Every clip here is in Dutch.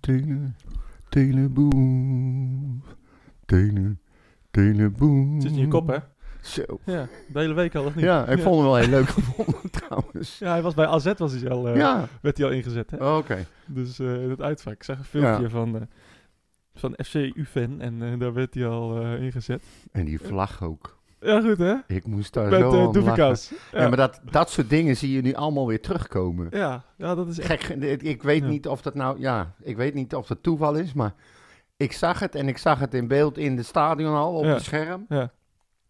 Tele, teleboe, tele. Het zit in je kop, hè? Zo. Ja, de hele week al, of niet? Ja, ik vond hem wel heel leuk gevonden trouwens. Ja, hij was bij AZ was hij al, eh, Ja, werd hij al ingezet, hè? oké. Dus eh, in het uitvak. Ik zag een filmpje Ja. van, eh, van FC Uven en daar werd hij al ingezet. En die vlag ook. Ja, goed, hè? Ik moest daar Met zo uh, lachen. Doevikas. Ja. maar dat, dat soort dingen zie je nu allemaal weer terugkomen. ja, ja, dat is echt... Gek, ik- weet Ja. niet of dat nou, ja, ik weet niet of dat toeval is, maar ik zag het en ik zag het in beeld in het stadion al op Ja. het scherm. Ja.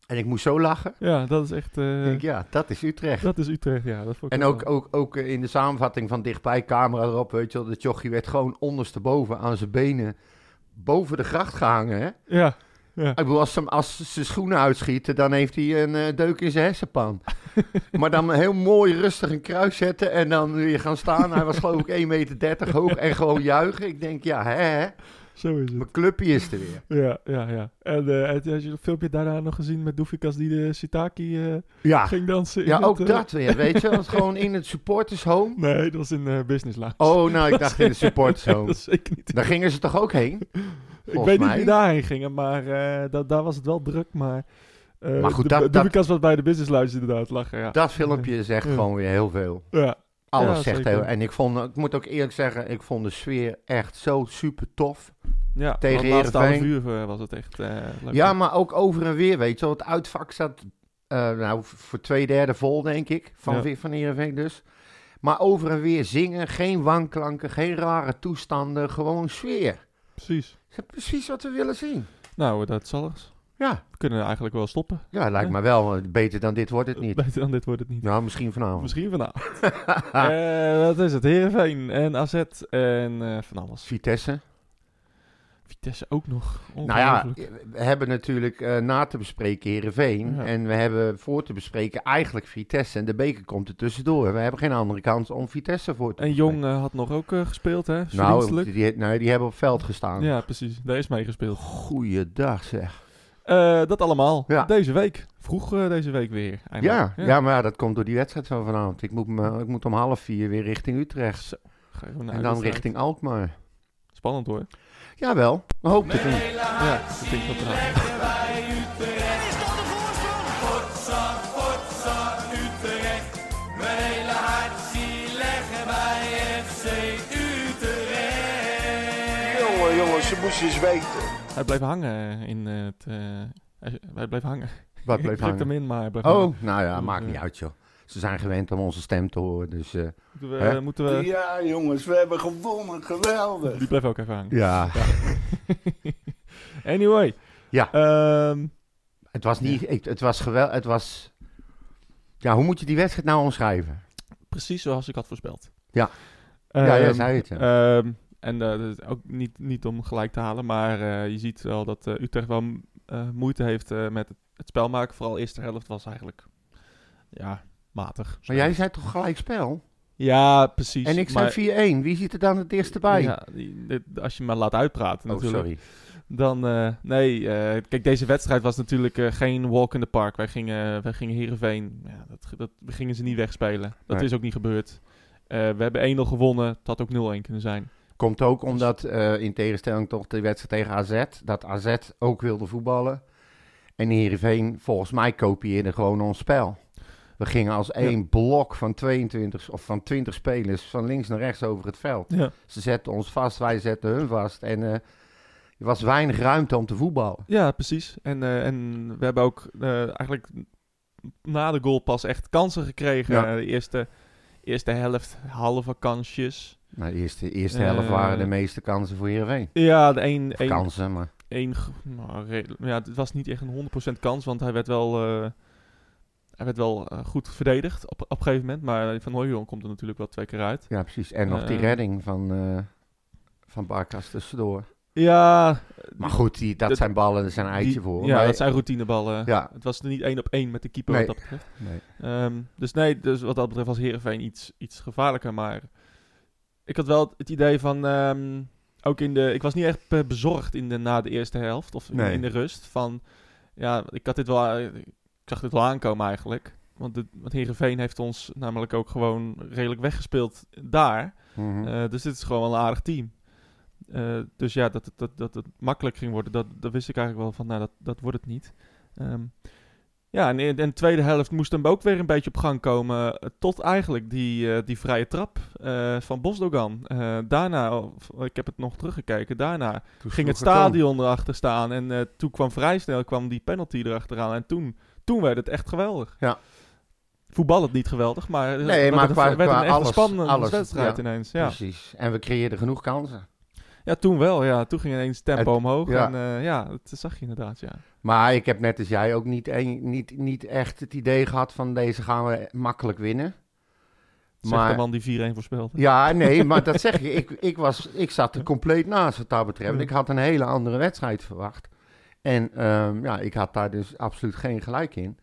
En ik moest zo lachen. Ja, dat is echt... eh, denk, ja, dat is Utrecht. Dat is Utrecht, ja. Dat vond ik En wel- ook, ook, ook eh, in de samenvatting van dichtbij, camera erop, weet je wel, de jochie werd gewoon ondersteboven aan zijn benen boven de gracht gehangen, hè? Ja, ja. Ik bedoel, als ze, als zijn schoenen uitschieten, dan heeft hij een eh, deuk in zijn hersenpan. maar dan heel mooi rustig een kruis zetten en dan weer gaan staan. Hij was geloof ik 1,30 meter hoog en gewoon juichen. Ik denk, ja, hè, hè, Zo is het. mijn clubje is er weer. Ja, ja, ja. En eh, heb je het filmpje daarna nog gezien met Doefikas die de Sitaki eh, Ja, ging dansen? ja ook eh, dat weer, weet je. Was gewoon in het supporters home. Nee, dat was in eh Business Lounge. Oh, nou, ik dacht in de supporters home. zeker niet. Daar gingen ze toch ook heen? Ik weet niet wie daarheen gingen, maar eh, da- daar was het wel druk. Maar, eh Maar goed, dat- de dat- Doefikas was bij de Business inderdaad lachen, ja. Dat filmpje zegt gewoon weer heel veel. Ja, Alles Ja, zegt heel En ik, vond, ik moet ook eerlijk zeggen, ik vond de sfeer echt zo super tof. ja Tegen het laatste half uur eh, was het echt leuk. Ja, maar ook over en weer, weet je wel. Het uitvak zat, nou, voor twee derde vol, denk ik. Van, ja. van Heerenveen dus. Maar over en weer zingen, geen wanklanken, geen rare toestanden, gewoon sfeer. Precies. Dat is precies wat we willen zien. Nou, dat zal eens. Ja, We kunnen eigenlijk wel stoppen. ja lijkt Ja. me wel. Beter dan dit wordt het niet. Beter dan dit wordt het niet. Nou, misschien vanavond. Misschien vanavond. Eh wat is het? Heerenveen en AZ en eh, van alles. Vitesse. Vitesse ook nog. Nou ja, we hebben natuurlijk eh, na te bespreken Heerenveen. Ja. En we hebben voor te bespreken eigenlijk Vitesse. En de beker komt er tussendoor. We hebben geen andere kans om Vitesse voor te En Jong eh, had nog ook eh, gespeeld, hè? Nou, die, die hebben op veld gestaan. Ja, precies. Daar is mee gespeeld. Goeiedag zeg. Dat allemaal. Ja. Deze week. Vroeg deze week weer. Ja, eindelijk. ja. maar ja, dat komt door die wedstrijd van vanavond. Ik moet, me, ik moet om half vier weer richting Utrecht. Zo, en dan richting Alkmaar. Spannend hoor. Jawel, we hopen het doen. Ja, ik dat leggen bij FC Utrecht. Jongen, jongens, ze moesten eens weten. Hij bleef hangen in het... eh, hij, bleef hangen. Wat bleef Ik drukte hangen? hem in, maar hij bleef hangen. Oh, nou ja, Dus, maakt eh, niet uit joh. Ze zijn gewend om onze stem te horen, dus eh, Moeten we... Hè? Moeten we Ja, jongens, we hebben gewonnen. Geweldig. die bleef ook even hangen. ja. anyway. Ja. Ehm, Het was niet, ik- het was geweldig, het was... Ja, hoe moet je die wedstrijd nou omschrijven? precies zoals ik had voorspeld. Ja. ja, jij Ehm, zei het, ja. Ehm, en eh, dat is ook niet, niet om gelijk te halen, maar eh, je ziet wel dat eh, Utrecht wel eh, moeite heeft eh, met het, het spel maken. Vooral de eerste helft was eigenlijk ja, matig. Maar jij zei toch gelijk spel? Ja, precies. En ik maar- zei 4-1. Wie zit er dan het eerste bij? Ja, als je me laat uitpraten oh, natuurlijk. sorry. Dan, eh, nee, eh, kijk, deze wedstrijd was natuurlijk eh, geen walk in the park. Wij gingen, wij gingen Heerenveen, ja, dat, dat, we gingen ze niet wegspelen. Dat Nee. is ook niet gebeurd. We hebben 1-0 gewonnen, het had ook 0-1 kunnen zijn. Komt ook omdat, in tegenstelling tot de wedstrijd tegen AZ, dat AZ ook wilde voetballen. En Heerenveen, volgens mij, kopieerde gewoon ons spel. We gingen als één blok van 22 of van 20 spelers van links naar rechts over het veld. Ja, Ze zetten ons vast, wij zetten hun vast. En eh, er was weinig ruimte om te voetballen. ja precies. En, eh, en we hebben ook eh, eigenlijk na de goal pas echt kansen gekregen. Ja. De eerste, eerste helft, halve kansjes. Nou, de eerste, eerste helft waren de meeste kansen voor Heerenveen. Ja, de een, kansen, maar... één, nou, ja, het was niet echt een 100% kans, want hij werd wel, hij werd wel eh, goed verdedigd op, op een gegeven moment. Maar Van Hooijdonk komt er natuurlijk wel twee keer uit. Ja, precies. En nog die Eh. redding van, eh van Barkas tussendoor. Ja, Maar goed, die, dat dat- zijn ballen, er zijn eitje die- voor. Ja, Maar- dat zijn routineballen. Ja. Het was er niet één op één met de keeper Nee. wat dat betreft. Nee. Ehm, dus nee, dus wat dat betreft was Heerenveen iets, iets gevaarlijker. Maar ik had wel het idee van... ehm, ook in de... Ik was niet echt bezorgd in de, na de eerste helft. Of in, Nee. in de rust. Van, ja, ik had dit wel... Ik zag dit wel aankomen eigenlijk. Want, de, want Heerenveen heeft ons namelijk ook gewoon redelijk weggespeeld daar. Mhm. Eh, dus dit is gewoon wel een aardig team. Eh, dus ja, dat, het- dat, dat het makkelijk ging worden, dat, dat wist ik eigenlijk wel van, nou, dat, dat wordt het niet. Ehm, ja, en in, de tweede helft moest hem ook weer een beetje op gang komen. eh, Tot eigenlijk die, die vrije trap van Bosdogan. Daarna, of, ik heb het nog teruggekeken, daarna Toen ging het stadion erachter staan. En toen kwam vrij snel kwam die penalty erachteraan. En toen, toen werd het echt geweldig. Ja. Voetbal het niet geweldig, maar, het Nee, werd maar qua- werd qua een alles- spannende alles, wedstrijd ja. ineens. Ja. Precies. En we creëerden genoeg kansen. Ja, toen wel. Ja. Toen ging ineens tempo Het- omhoog. ja. En eh, ja, dat zag je inderdaad, ja. Maar ik heb net als jij ook niet, een, niet, niet echt het idee gehad van deze gaan we makkelijk winnen. Zeg de Maar, man die 4-1 voorspelde. ja, nee, maar dat zeg je. Ik, ik, was, ik zat er compleet naast wat dat betreft. Ik had een hele andere wedstrijd verwacht. En ehm, ja, ik had daar dus absoluut geen gelijk in.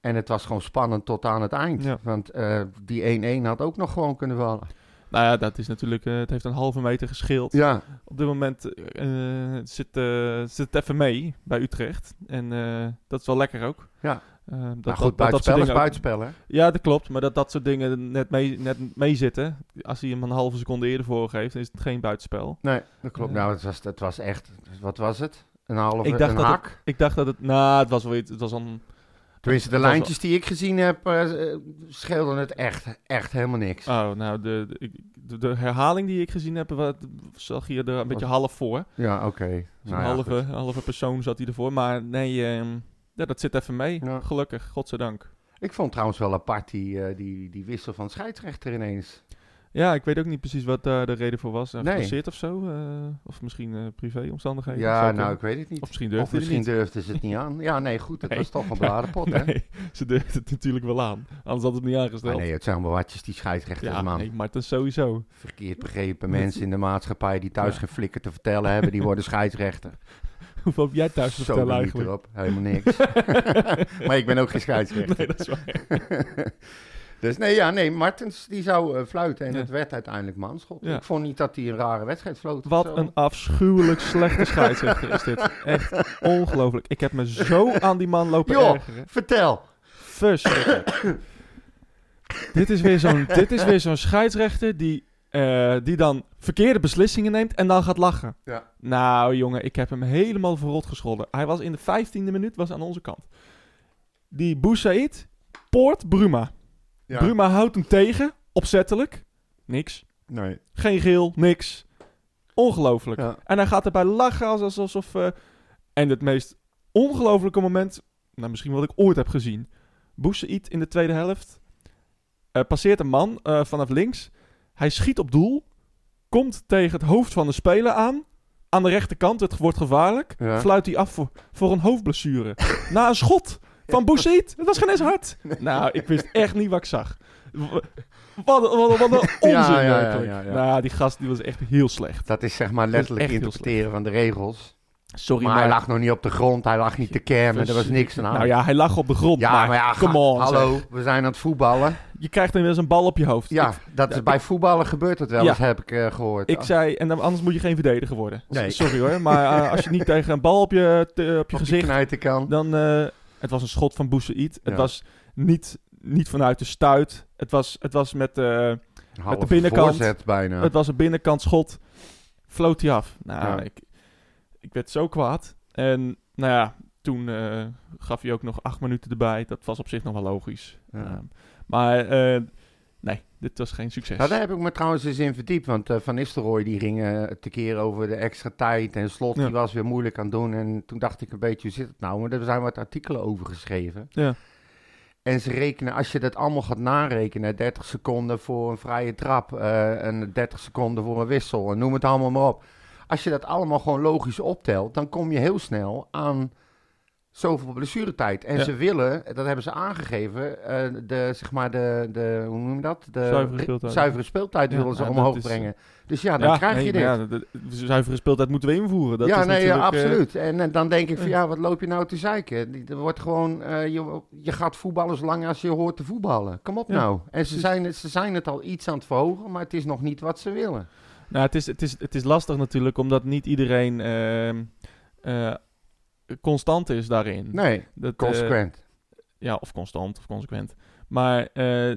En het was gewoon spannend tot aan het eind. Ja. Want eh, die 1-1 had ook nog gewoon kunnen vallen. Nou ja, dat is natuurlijk... eh, het heeft een halve meter gescheeld. Ja, Op dit moment eh, zit, zit het even mee bij Utrecht. En dat is wel lekker ook. Ja. Dat, maar goed, dat- dat, dat buitenspel soort is buitenspel, hè? Ja, dat klopt. Maar dat dat soort dingen net mee, net mee zitten. Als hij hem een halve seconde eerder voorgeeft, dan is het geen buitenspel. Nee, dat klopt. Nou, het was, het was echt... Wat was het? Een halve, Ik dacht een dat hak? Ik dacht dat het... Nou, het was wel iets... Het was een... Tenminste, de lijntjes die ik gezien heb, eh, scheelden het echt, echt helemaal niks. Oh, nou, de, de, herhaling die ik gezien heb, wat, zag je er een beetje half voor. Ja, oké. Dus Nou een ja, halve, halve persoon zat hij ervoor. Maar nee, ehm, ja, dat zit even mee. Ja. Gelukkig, godzijdank. Ik vond trouwens wel apart die, eh, die, die wissel van scheidsrechter ineens. Ja, ik weet ook niet precies wat daar de reden voor was. Uh, Nee. Of zo? eh, of misschien eh privéomstandigheden? Ja, nou, ik weet het niet. Of misschien Of durfde hij misschien niet. durfde ze het niet aan. Ja, nee, goed, het Nee. was toch een bladenpot, hè? Nee, ze durfde het natuurlijk wel aan. Anders had het niet aangesteld. nee, het zijn wel watjes, die scheidsrechters, ja, man. nee, maar het is sowieso. Verkeerd begrepen mensen in de maatschappij die thuis Ja. geen flikker te vertellen hebben, die worden scheidsrechter. Hoeveel heb jij thuis te Zo vertellen eigenlijk? erop, helemaal niks. maar ik ben ook geen scheidsrechter. Nee, dat is waar. Dus nee, ja, nee, Martens die zou eh, fluiten en Ja. het werd uiteindelijk manschot. Ja. Ik vond niet dat hij een rare wedstrijd floot. Wat zo. een afschuwelijk slechte scheidsrechter is dit. Echt ongelooflijk. Ik heb me zo aan die man lopen Joh. ergeren. Vertel. Verschrikkelijk. dit is weer zo'n dit is weer zo'n scheidsrechter die, eh, die dan verkeerde beslissingen neemt en dan gaat lachen. Ja. Nou jongen, ik heb hem helemaal verrot gescholden. Hij was in de vijftiende minuut was aan onze kant. Die Boussaïd poort Bruma. Ja. Bruma houdt hem tegen, opzettelijk. Niks. Nee. Geen geel, niks. Ongelooflijk. Ja. En hij gaat erbij lachen als- alsof... eh, en het meest ongelofelijke moment... Nou, misschien wat ik ooit heb gezien. Boussaïd in de tweede helft. eh, passeert een man eh, vanaf links. Hij schiet op doel. Komt tegen het hoofd van de speler aan. Aan de rechterkant. Het wordt gevaarlijk. Ja. Fluit hij af voor, voor een hoofdblessure. Na een schot van Boussaïd. Het was geen eens hard. Nou, ik wist echt niet wat ik zag. Wat, wat, wat een onzin Ja, ja, werkelijk. Nou, die gast die was echt heel slecht. Dat is zeg maar letterlijk interpreteren van de regels. Sorry, maar, hij lag nog niet op de grond, hij lag niet te kermen, er was niks aan. Nou ja, hij lag op de grond. ja, maar, maar ja, come on. hallo, zeg. we zijn aan het voetballen. Je krijgt inmiddels een bal op je hoofd. Ja, Ik, dat is bij voetballen gebeurt het wel Ja. eens, heb ik eh, gehoord. ik zei, en dan, anders moet je geen verdediger worden. Nee. Sorry hoor, maar eh, als je niet tegen een bal op je, te- op je Op gezicht... kan. Dan, eh, het was een schot van Boussaïd. Het Ja. was niet, niet vanuit de stuit. Het was, het was met... eh, Halve binnenkant. voorzet bijna. Het was een binnenkant schot. Floot hij af. Nou, Ja. ik, ik werd zo kwaad. En nou ja, toen eh, gaf hij ook nog acht minuten erbij. Dat was op zich nog wel logisch. Ja. Ehm, maar eh, nee, dit was geen succes. Nou, daar heb ik me trouwens eens in verdiept, want eh, Van Nistelrooy die ging eh tekeer over de extra tijd en Slot Ja. die was weer moeilijk aan het doen. En toen dacht ik een beetje, hoe zit het nou? Maar er zijn wat artikelen over geschreven. Ja. En ze rekenen, als je dat allemaal gaat narekenen, 30 seconden voor een vrije trap eh, en 30 seconden voor een wissel en noem het allemaal maar op. Als je dat allemaal gewoon logisch optelt, dan kom je heel snel aan zoveel blessuretijd. En Ja. ze willen, dat hebben ze aangegeven, eh, de, zeg maar de, de, hoe noem je dat? De Zuivere speeltijd. zuivere speeltijd Ja, willen ze ja, omhoog is, brengen. Dus ja, dan krijg nee, je dit. Ja, de, zuivere speeltijd moeten we invoeren. Dat ja, is nee, natuurlijk, eh, absoluut. En, eh, dan denk ik van ja. wat loop je nou te zeiken? Er wordt gewoon, eh, je, je gaat voetballen zolang als je hoort te voetballen. Kom op nou. En ze zijn, het- ze zijn het al iets aan het verhogen, maar het is nog niet wat ze willen. Nou, het is, het, is, het is lastig natuurlijk, omdat niet iedereen ehm, eh, constant is daarin. Nee, Dat, eh, consequent. Ja, of constant of consequent. Maar eh,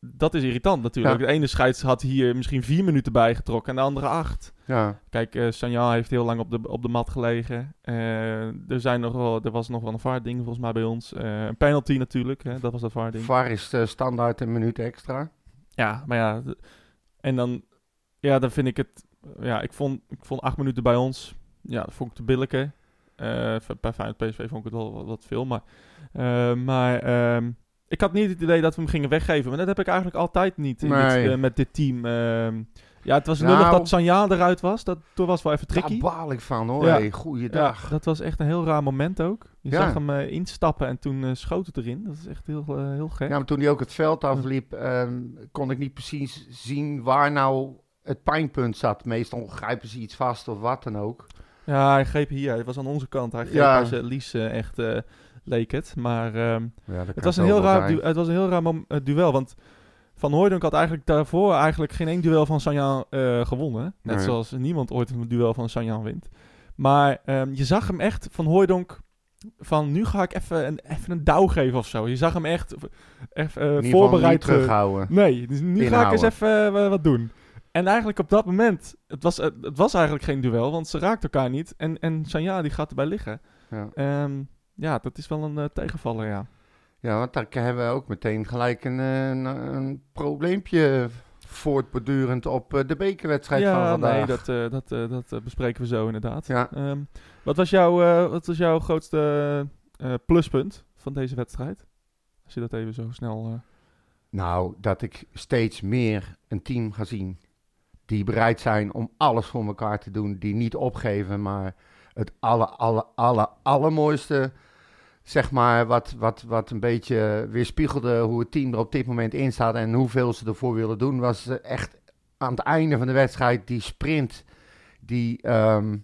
dat is irritant natuurlijk. Ja. De ene scheids had hier misschien vier minuten bijgetrokken en de andere acht. Ja, Kijk, eh Sanjan heeft heel lang op de, op de mat gelegen. Er, zijn nog wel, er was nog wel een vaarding volgens mij bij ons. Een penalty natuurlijk, hè, dat was dat vaarding. VAR is standaard een minuut extra. Ja, maar ja. En dan, ja, dan vind ik het. Ja, ik vond, ik vond acht minuten bij ons. Ja, dat vond ik te billijke. Bij Feyenoord PSV vond ik het wel wat, wat veel. Maar, eh, maar ehm, ik had niet het idee dat we hem gingen weggeven. Maar dat heb ik eigenlijk altijd niet in Nee. dit, eh, met dit team. Ehm, ja, het was Nou. dat Sanja eruit was. Dat, toen was wel even Daar tricky. baal ik van hoor. Ja. Hey, goeiedag. Ja, dat was echt een heel raar moment ook. Je Ja. zag hem eh, instappen en toen eh, schoot het erin. Dat is echt heel, heel gek. Ja, maar toen hij ook het veld afliep, ehm, kon ik niet precies zien waar nou het pijnpunt zat. Meestal grijpen ze iets vast of wat dan ook. Ja, hij greep hier. Hij was aan onze kant. Hij greep Ja. als uh, Lies echt eh, leek het. Maar ehm, Ja, het, was een heel raar du- het was een heel raar mom- eh, duel. Want Van Hooijdonk had eigenlijk daarvoor eigenlijk geen één duel van Sanjan eh, gewonnen. Net Nee. zoals niemand ooit een duel van Sanjan wint. Maar ehm, je zag hem echt van Hooijdonk van nu ga ik even een, even een douw geven of zo. Je zag hem echt even, eh, geval voorbereid niet terughouden. Nee, dus nu ga ik eens even wat doen. En eigenlijk op dat moment, het was, het was eigenlijk geen duel, want ze raakten elkaar niet. En, en Sanja die gaat erbij liggen. Ja. Ehm, ja, dat is wel een eh, tegenvaller, ja. ja, want daar hebben we ook meteen gelijk een, eh, een, een probleempje voortbordurend op eh, de bekerwedstrijd van ja, vandaag. nee, dat, dat, dat bespreken we zo inderdaad. Ja. Ehm, wat, was jouw, wat was jouw grootste pluspunt van deze wedstrijd? Als je dat even zo snel... Nou, dat ik steeds meer een team ga zien die bereid zijn om alles voor elkaar te doen, die niet opgeven, maar het alle, alle, alle, allermooiste, zeg maar, wat, wat, wat een beetje weerspiegelde hoe het team er op dit moment in staat en hoeveel ze ervoor willen doen, was echt aan het einde van de wedstrijd die sprint, die ehm,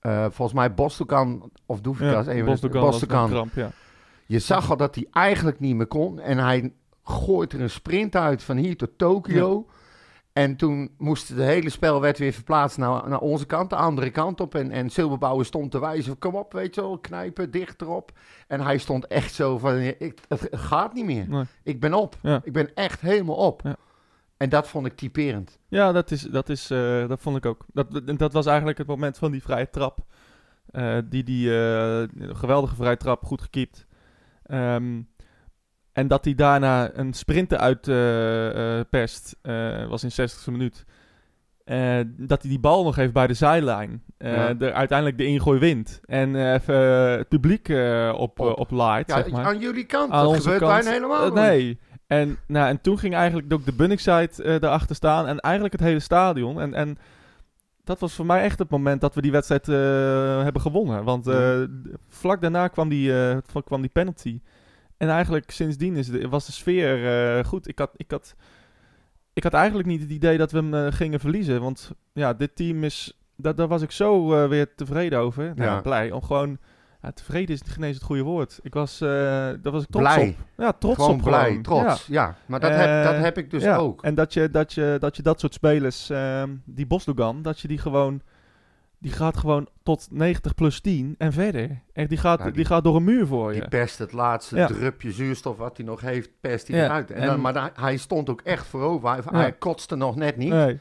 eh, volgens mij Bostokan of Doefikas, was een Bostokan, kramp, ja. je zag al dat hij eigenlijk niet meer kon. En hij gooit er een sprint uit van hier tot Tokio. En toen moest het hele spel werd weer verplaatst naar, naar onze kant, de andere kant op. En, en Silberbouwer stond te wijzen, kom op, weet je wel, knijpen, dichterop. En hij stond echt zo van, ik, het gaat niet meer. Nee. Ik ben op. Ja. Ik ben echt helemaal op. Ja. En dat vond ik typerend. Ja, dat, is, dat, is, eh, dat vond ik ook. Dat, dat was eigenlijk het moment van die vrije trap. Eh, die die eh, geweldige vrije trap, goed gekiept. Ehm, en dat hij daarna een sprinter uit eh, eh, perst, eh, was in 60e minuut. Dat hij die bal nog heeft bij de zijlijn. Ja. er uiteindelijk de ingooi wint. En even het publiek op, Op. oplaait, Ja, zeg maar. aan jullie kant, Aan dat onze gebeurt kant, bijna helemaal nee. En, nou, en toen ging eigenlijk ook de Bunningside daarachter staan. En eigenlijk het hele stadion. En, en dat was voor mij echt het moment dat we die wedstrijd hebben gewonnen. Want vlak daarna kwam die, kwam die penalty. En eigenlijk sindsdien is de, was de sfeer eh, goed. Ik had, ik, had, ik had eigenlijk niet het idee dat we hem eh, gingen verliezen. Want ja, dit team is... Daar, daar was ik zo eh, weer tevreden over. Nou, Ja. blij. Om gewoon... Ja, tevreden is niet eens het goede woord. Ik was, daar was ik trots Blij. op. Ja, trots Gewoon op blij, gewoon. trots. Ja. Ja, maar dat, heb, dat heb ik dus ja, ook. En dat je dat, je, dat je dat soort spelers, ehm, die Bosdogan, dat je die gewoon... Die gaat gewoon tot 90 plus 10 en verder. Echt, die, gaat, Ja, die, die- gaat door een muur voor je. Die perst het laatste Ja. drupje zuurstof wat hij nog heeft, perst hij Ja, eruit. En en- dan, maar hij stond ook echt voorover. Hij, hij kotste nog net niet. Nee.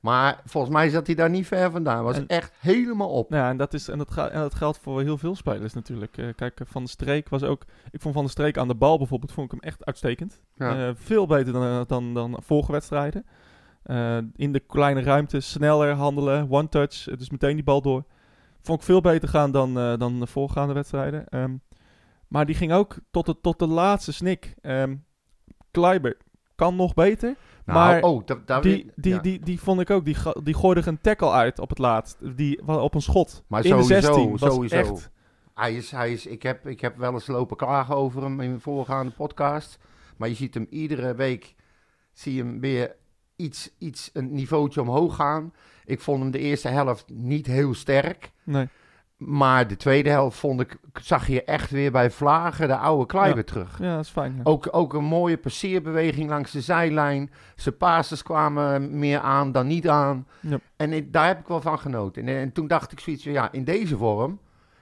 Maar volgens mij zat hij daar niet ver vandaan. Was En- echt helemaal op. Ja, en dat, is, en, dat ga, en dat geldt voor heel veel spelers natuurlijk. Eh, kijk, eh, Van de Streek was ook... Ik vond Van de Streek aan de bal bijvoorbeeld vond ik hem echt uitstekend. Eh, veel beter dan, dan, dan vorige wedstrijden. Eh, in de kleine ruimte, sneller handelen, one touch, dus meteen die bal door. Vond ik veel beter gaan dan, eh, dan de voorgaande wedstrijden. Ehm, maar die ging ook tot de, tot de laatste snik. Ehm Kleiber kan nog beter. nou, maar oh, da, daar Die, die, ja. die, die vond ik ook. Die, die gooide een tackle uit op het laatst. Die, op een schot. Maar in sowieso, de 16. Was sowieso. Echt, Hij is, hij is, ik, heb, ik heb wel eens lopen klagen over hem in de voorgaande podcast. Maar je ziet hem iedere week, zie je hem weer iets, iets een niveautje omhoog gaan. Ik vond hem de eerste helft niet heel sterk. nee. Maar de tweede helft vond ik, zag je echt weer bij Vlagen de oude Kleiber terug. Ja, dat is fijn. ja. Ook, ook een mooie passeerbeweging langs de zijlijn. Zijn passes kwamen meer aan dan niet aan. Ja. En ik- daar heb ik wel van genoten. En, en toen dacht ik zoiets van, ja, in deze vorm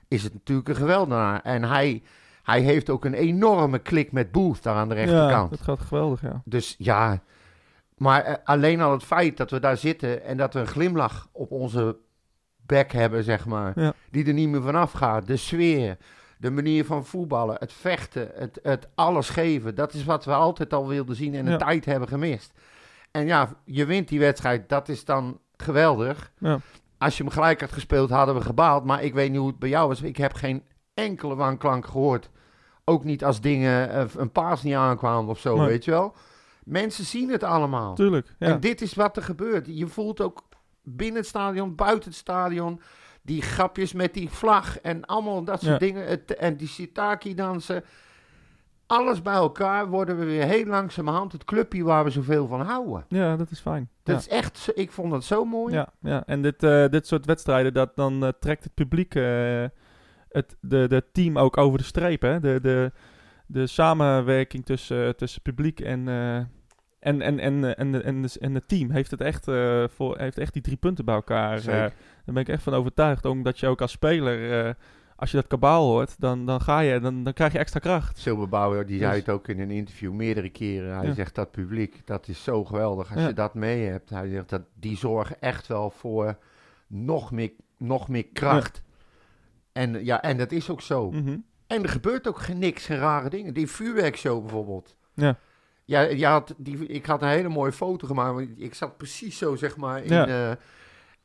is het natuurlijk een geweldenaar. En hij, hij heeft ook een enorme klik met Booth daar aan de Ja, rechterkant. dat gaat geweldig, ja. Dus ja, maar eh, alleen al het feit dat we daar zitten en dat we een glimlach op onze bek hebben, zeg maar, Ja. die er niet meer vanaf gaat. De sfeer, de manier van voetballen, het vechten, het, het alles geven. Dat is wat we altijd al wilden zien en de Ja. tijd hebben gemist. En ja, je wint die wedstrijd, dat is dan geweldig. Ja. Als je hem gelijk had gespeeld, hadden we gebaald. Maar ik weet niet hoe het bij jou was. Ik heb geen enkele wanklank gehoord. Ook niet als dingen, eh, een paas niet aankwamen of zo, Nee. weet je wel. Mensen zien het allemaal. Tuurlijk, ja. En dit is wat er gebeurt. Je voelt ook binnen het stadion, buiten het stadion, die grapjes met die vlag en allemaal dat soort Ja. dingen. Het, en die sitaki dansen. Alles bij elkaar worden we weer heel langzamerhand het clubje waar we zoveel van houden. ja, dat is fijn. Dat ja. is echt, ik vond dat zo mooi. Ja, ja. en dit, eh, dit soort wedstrijden, dat, dan eh, trekt het publiek eh, het de, de team ook over de streep. Hè? De, de, de samenwerking tussen, tussen publiek en, en, en, en, en, en, en, en het team heeft, het echt, eh, voor, heeft echt die drie punten bij elkaar. eh. Zeker. daar ben ik echt van overtuigd. Omdat je ook als speler, eh, als je dat kabaal hoort, dan, dan, ga je, dan, dan krijg je extra kracht. Silberbouwer, die Dus- zei het ook in een interview meerdere keren. Hij Ja. zegt dat publiek, dat is zo geweldig als Ja. je dat mee hebt. Hij zegt dat die zorgen echt wel voor nog meer, nog meer kracht. En, ja, en dat is ook zo. Mhm. En er gebeurt ook geen niks, geen rare dingen. Die vuurwerkshow bijvoorbeeld. Ja. Ja, je had die, ik had een hele mooie foto gemaakt. want Ik zat precies zo, zeg maar, in... Ja. eh,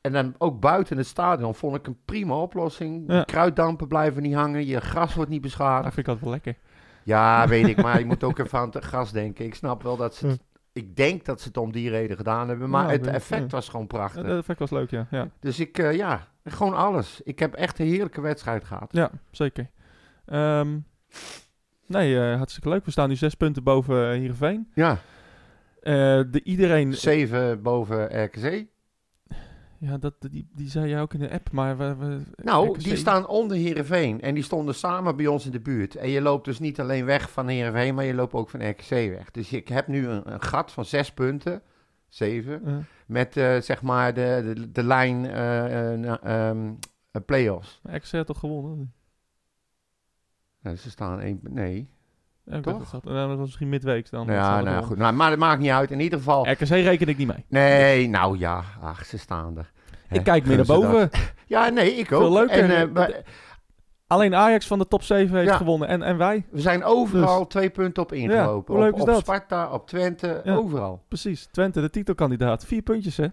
en dan ook buiten het stadion vond ik een prima oplossing. Ja. Kruiddampen blijven niet hangen, je gras wordt niet Dat beschadigd. vind ik altijd wel lekker. Ja, weet ik, maar je moet ook even aan het gas denken. Ik snap wel dat ze het, ik denk dat ze het om die reden gedaan hebben, maar Ja, het effect ja. was gewoon Ja, prachtig. dat vind ik wel leuk, ja. ja. Dus ik, eh, ja, gewoon alles. Ik heb echt een heerlijke wedstrijd gehad. Ja, zeker. Ehm, nee, eh, hartstikke leuk. We staan nu zes punten boven uh, Heerenveen. Ja, Eh, de iedereen... zeven boven RKC. Ja, dat, die, die zei je ook in de app, maar... We, we, Nou, RKC die staan onder Heerenveen en die stonden samen bij ons in de buurt. En je loopt dus niet alleen weg van Heerenveen, maar je loopt ook van RKC weg. Dus ik heb nu een, een gat van zes punten, zeven, eh, met eh, zeg maar de, de, de lijn eh eh, ehm, eh, play-offs. RKC had toch gewonnen? Nou, ze staan één, nee. Ja, Toch? dacht dat, was misschien midweeks dan. ja, nou goed. Nou, maar dat maakt niet uit. In ieder geval. RKC reken ik niet mee. Nee, nou ja, ach, ze staan er. Ik kijk meer naar boven. Ja, nee, ik ook. Veel leuker. En, eh, maar Alleen Ajax van de top 7 heeft Ja. gewonnen. En, en wij, we zijn overal twee punten op ingelopen. hoe leuk op, is op dat? Sparta, op Twente, Ja. overal. precies. Twente, de titelkandidaat. Vier puntjes, hè?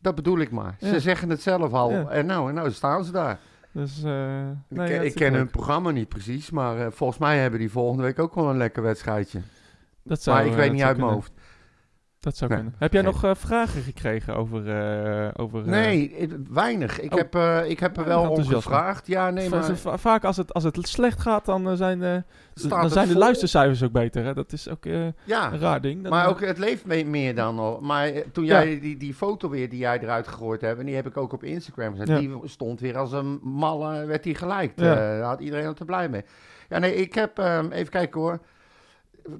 Dat bedoel ik maar. Ja. Ze zeggen het zelf al. Ja. En nou, en nou staan ze daar. Dus, eh ik ik ken hun programma niet precies, maar eh, volgens mij hebben die volgende week ook wel een lekker wedstrijdje. Dat zou, maar ik eh, weet niet uit mijn hoofd. Dat zou Nee, kunnen. Heb jij nog eh, vragen gekregen over... eh, over eh, Nee, weinig. Ik, Oh. heb, ik heb er Oh, wel om gevraagd. Ja, nee, maar... va- vaak als het, als het slecht gaat, dan, zijn, dan zijn de vol. luistercijfers ook beter. Hè? Dat is ook Ja, een raar ding. Dan, Maar ook, het leeft me- meer dan al. Maar toen Ja. jij die, die foto weer die jij eruit gegooid hebt, en die heb ik ook op Instagram gezet, Ja. die stond weer als een malle, werd die geliked. Daar had iedereen er blij mee. Ja, nee, ik heb, ehm, even kijken hoor.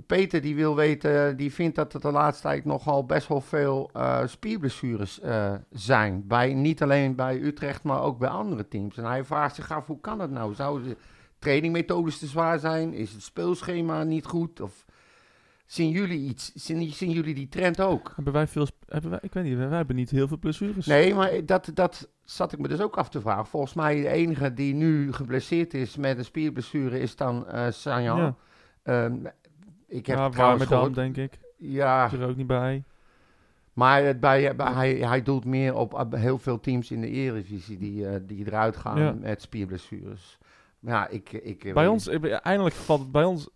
Peter die wil weten, die vindt dat er de laatste tijd nogal best wel veel eh, spierblessures eh, zijn. Bij, niet alleen bij Utrecht, maar ook bij andere teams. En hij vraagt zich af, hoe kan dat nou? Zouden de trainingmethodes te zwaar zijn? Is het speelschema niet goed? Of zien jullie iets? Zien, zien jullie die trend ook? Hebben wij veel... Hebben wij, ik weet niet, wij, hebben niet heel veel blessures. Nee, maar dat, dat zat ik me dus ook af te vragen. Volgens mij de enige die nu geblesseerd is met een spierblessure is dan eh Sanjan. Ja. Ehm, ik heb ja, trouwens gehoord... denk ik. Ja, Is er ook niet bij. maar het bij, bij- hij, hij doelt meer op op heel veel teams in de Eredivisie die, eh, die eruit gaan Ja. met spierblessures. Ja, ik, ik, eh, Bij ons, eh, eindelijk valt het bij ons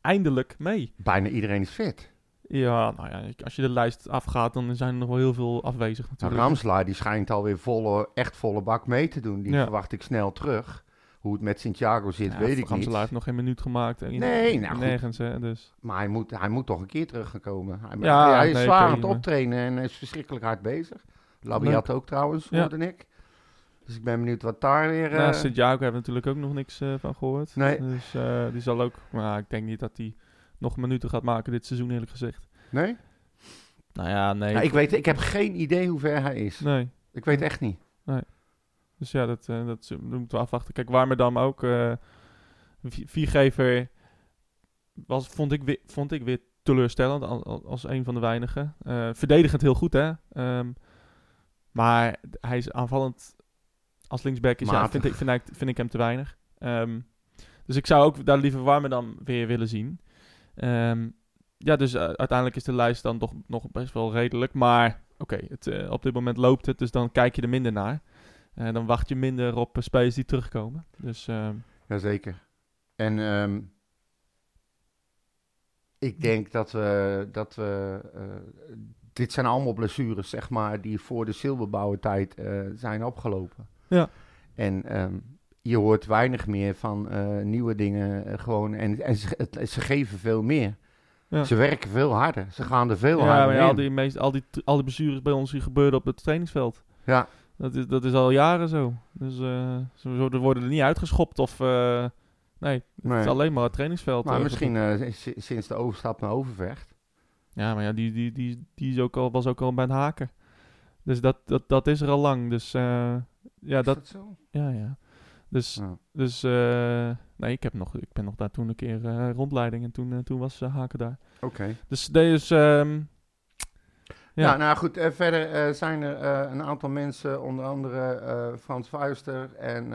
eindelijk mee. Bijna iedereen is fit. Ja, nou ja, als je de lijst afgaat, dan zijn er nog wel heel veel afwezig Nou, natuurlijk. Ramslaar die schijnt alweer volle, echt volle bak mee te doen. Die Ja. verwacht ik snel terug. Hoe het met Santiago zit, Ja, weet ik niet. heeft nog geen minuut gemaakt. En Nee, nou goed. Nergens, hè, dus. Maar hij moet, hij moet toch een keer terug gaan komen. Hij, Ja, hij is nee, zwaar aan het optrainen en hij is verschrikkelijk hard bezig. Labiat ook trouwens, hoorde ik. Dus ik ben benieuwd wat daar weer... Nou, eh, Sint-Jaco hebben natuurlijk ook nog niks eh, van gehoord. Nee. Dus eh, die zal ook... Maar ik denk niet dat hij nog minuten gaat maken dit seizoen, eerlijk gezegd. nee? Nou ja, nee. Nou, ik, weet, ik heb geen idee hoe ver hij is. Nee. Ik weet echt niet. Dus ja, dat, eh, dat, dat moeten we afwachten. Kijk, Warmerdam ook. Vi- Viergever was, vond, ik weer, vond ik weer teleurstellend al- al- als een van de weinigen. Eh, verdedigend heel goed, hè. Ehm, maar hij is aanvallend als linksback. Is, ja, vind, ik, vind, ik, vind ik hem te weinig. Ehm, dus ik zou ook daar liever Warmer dan weer willen zien. Ehm, ja, dus uiteindelijk is de lijst dan toch nog best wel redelijk. Maar oké, op dit moment loopt het, dus dan kijk je er minder naar. En dan wacht je minder op eh, spelers die terugkomen. Dus ehm, Jazeker. En ehm, ik denk dat we, dat we eh, dit zijn allemaal blessures, zeg maar, die voor de zilverbouwentijd eh zijn opgelopen. Ja. En ehm, je hoort weinig meer van eh, nieuwe dingen eh, gewoon. En, en ze, het- ze geven veel meer. Ja. Ze werken veel harder. Ze gaan er veel ja, harder maar ja, in. al, die meest, al, die, al die blessures bij ons die gebeuren op het trainingsveld. Ja. Dat is, dat is al jaren zo. Dus eh, ze worden- er niet uitgeschopt of... eh, nee, het is alleen maar het trainingsveld. Maar eh, misschien si- sinds de overstap naar Overvecht. Ja, maar ja, die, die, die, die is ook al, was ook al bij het haken. Dus dat, dat, dat is er al lang. Dus ja, Is dat, dat zo? ja, ja. Dus, Ja. dus nee, ik, heb nog, ik ben nog daar toen een keer rondleiding en toen, toen was haken daar. Oké. Dus deze, ehm, Ja. Ja, nou goed, eh, verder eh, zijn er eh, een aantal mensen, onder andere Frans Vuister en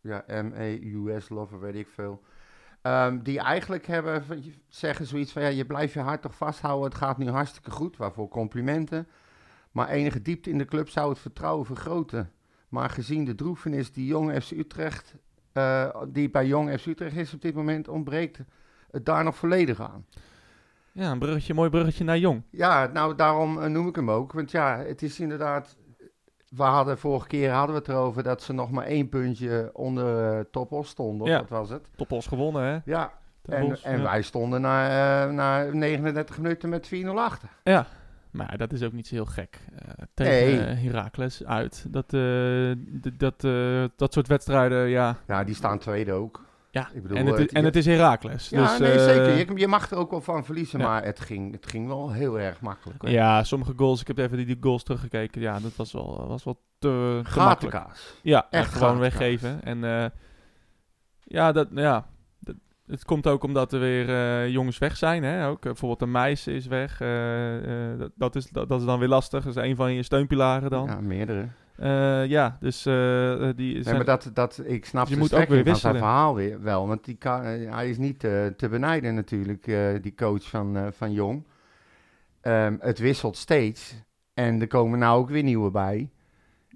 ja, MEUS Lover, weet ik veel. ehm, die eigenlijk hebben, zeggen zoiets van, ja, je blijft je hart toch vasthouden, het gaat nu hartstikke goed, waarvoor complimenten. Maar enige diepte in de club zou het vertrouwen vergroten. Maar gezien de droefenis die Jong FC Utrecht, die bij Jong FC Utrecht is op dit moment, ontbreekt het daar nog volledig aan. Ja, een bruggetje, mooi bruggetje naar Jong. Ja, nou daarom eh, noem ik hem ook. Want ja, het is inderdaad. We hadden vorige keer hadden we het erover dat ze nog maar één puntje onder eh Topos stonden. Ja. wat was het? Topos gewonnen, hè? Ja, en, en ja. wij stonden na, eh, na 39 minuten met 4-0 achter. Ja, maar dat is ook niet zo heel gek. Eh, tegen Nee. Heracles uit. Dat, dat, dat soort wedstrijden, ja. Ja, die staan tweede ook. Ja. Ik bedoel, en, het eh, is, en het is Heracles. Ja, dus, nee, eh, zeker. Je, je mag er ook wel van verliezen, ja. maar het ging, het ging wel heel erg makkelijk. hoor. Ja, sommige goals. Ik heb even die, die goals teruggekeken. Ja, dat was wel, was wel te, te makkelijk. Ja, Echt gewoon weggeven. En eh, ja, dat, ja dat, het komt ook omdat er weer eh, jongens weg zijn. Hè? Ook, bijvoorbeeld de Meis is weg. eh, eh, dat, dat, is, dat, dat is dan weer lastig. Dat is een van je steunpilaren dan. Ja, Ja, meerdere. ja dus eh, eh, die Nee, zijn... maar dat, dat, ik snap Je de moet ook weer van zijn verhaal weer wel. Want die kan, eh, hij is niet eh, te benijden natuurlijk, eh, die coach van, eh, van Jong. Ehm, het wisselt steeds. En er komen nou ook weer nieuwe bij.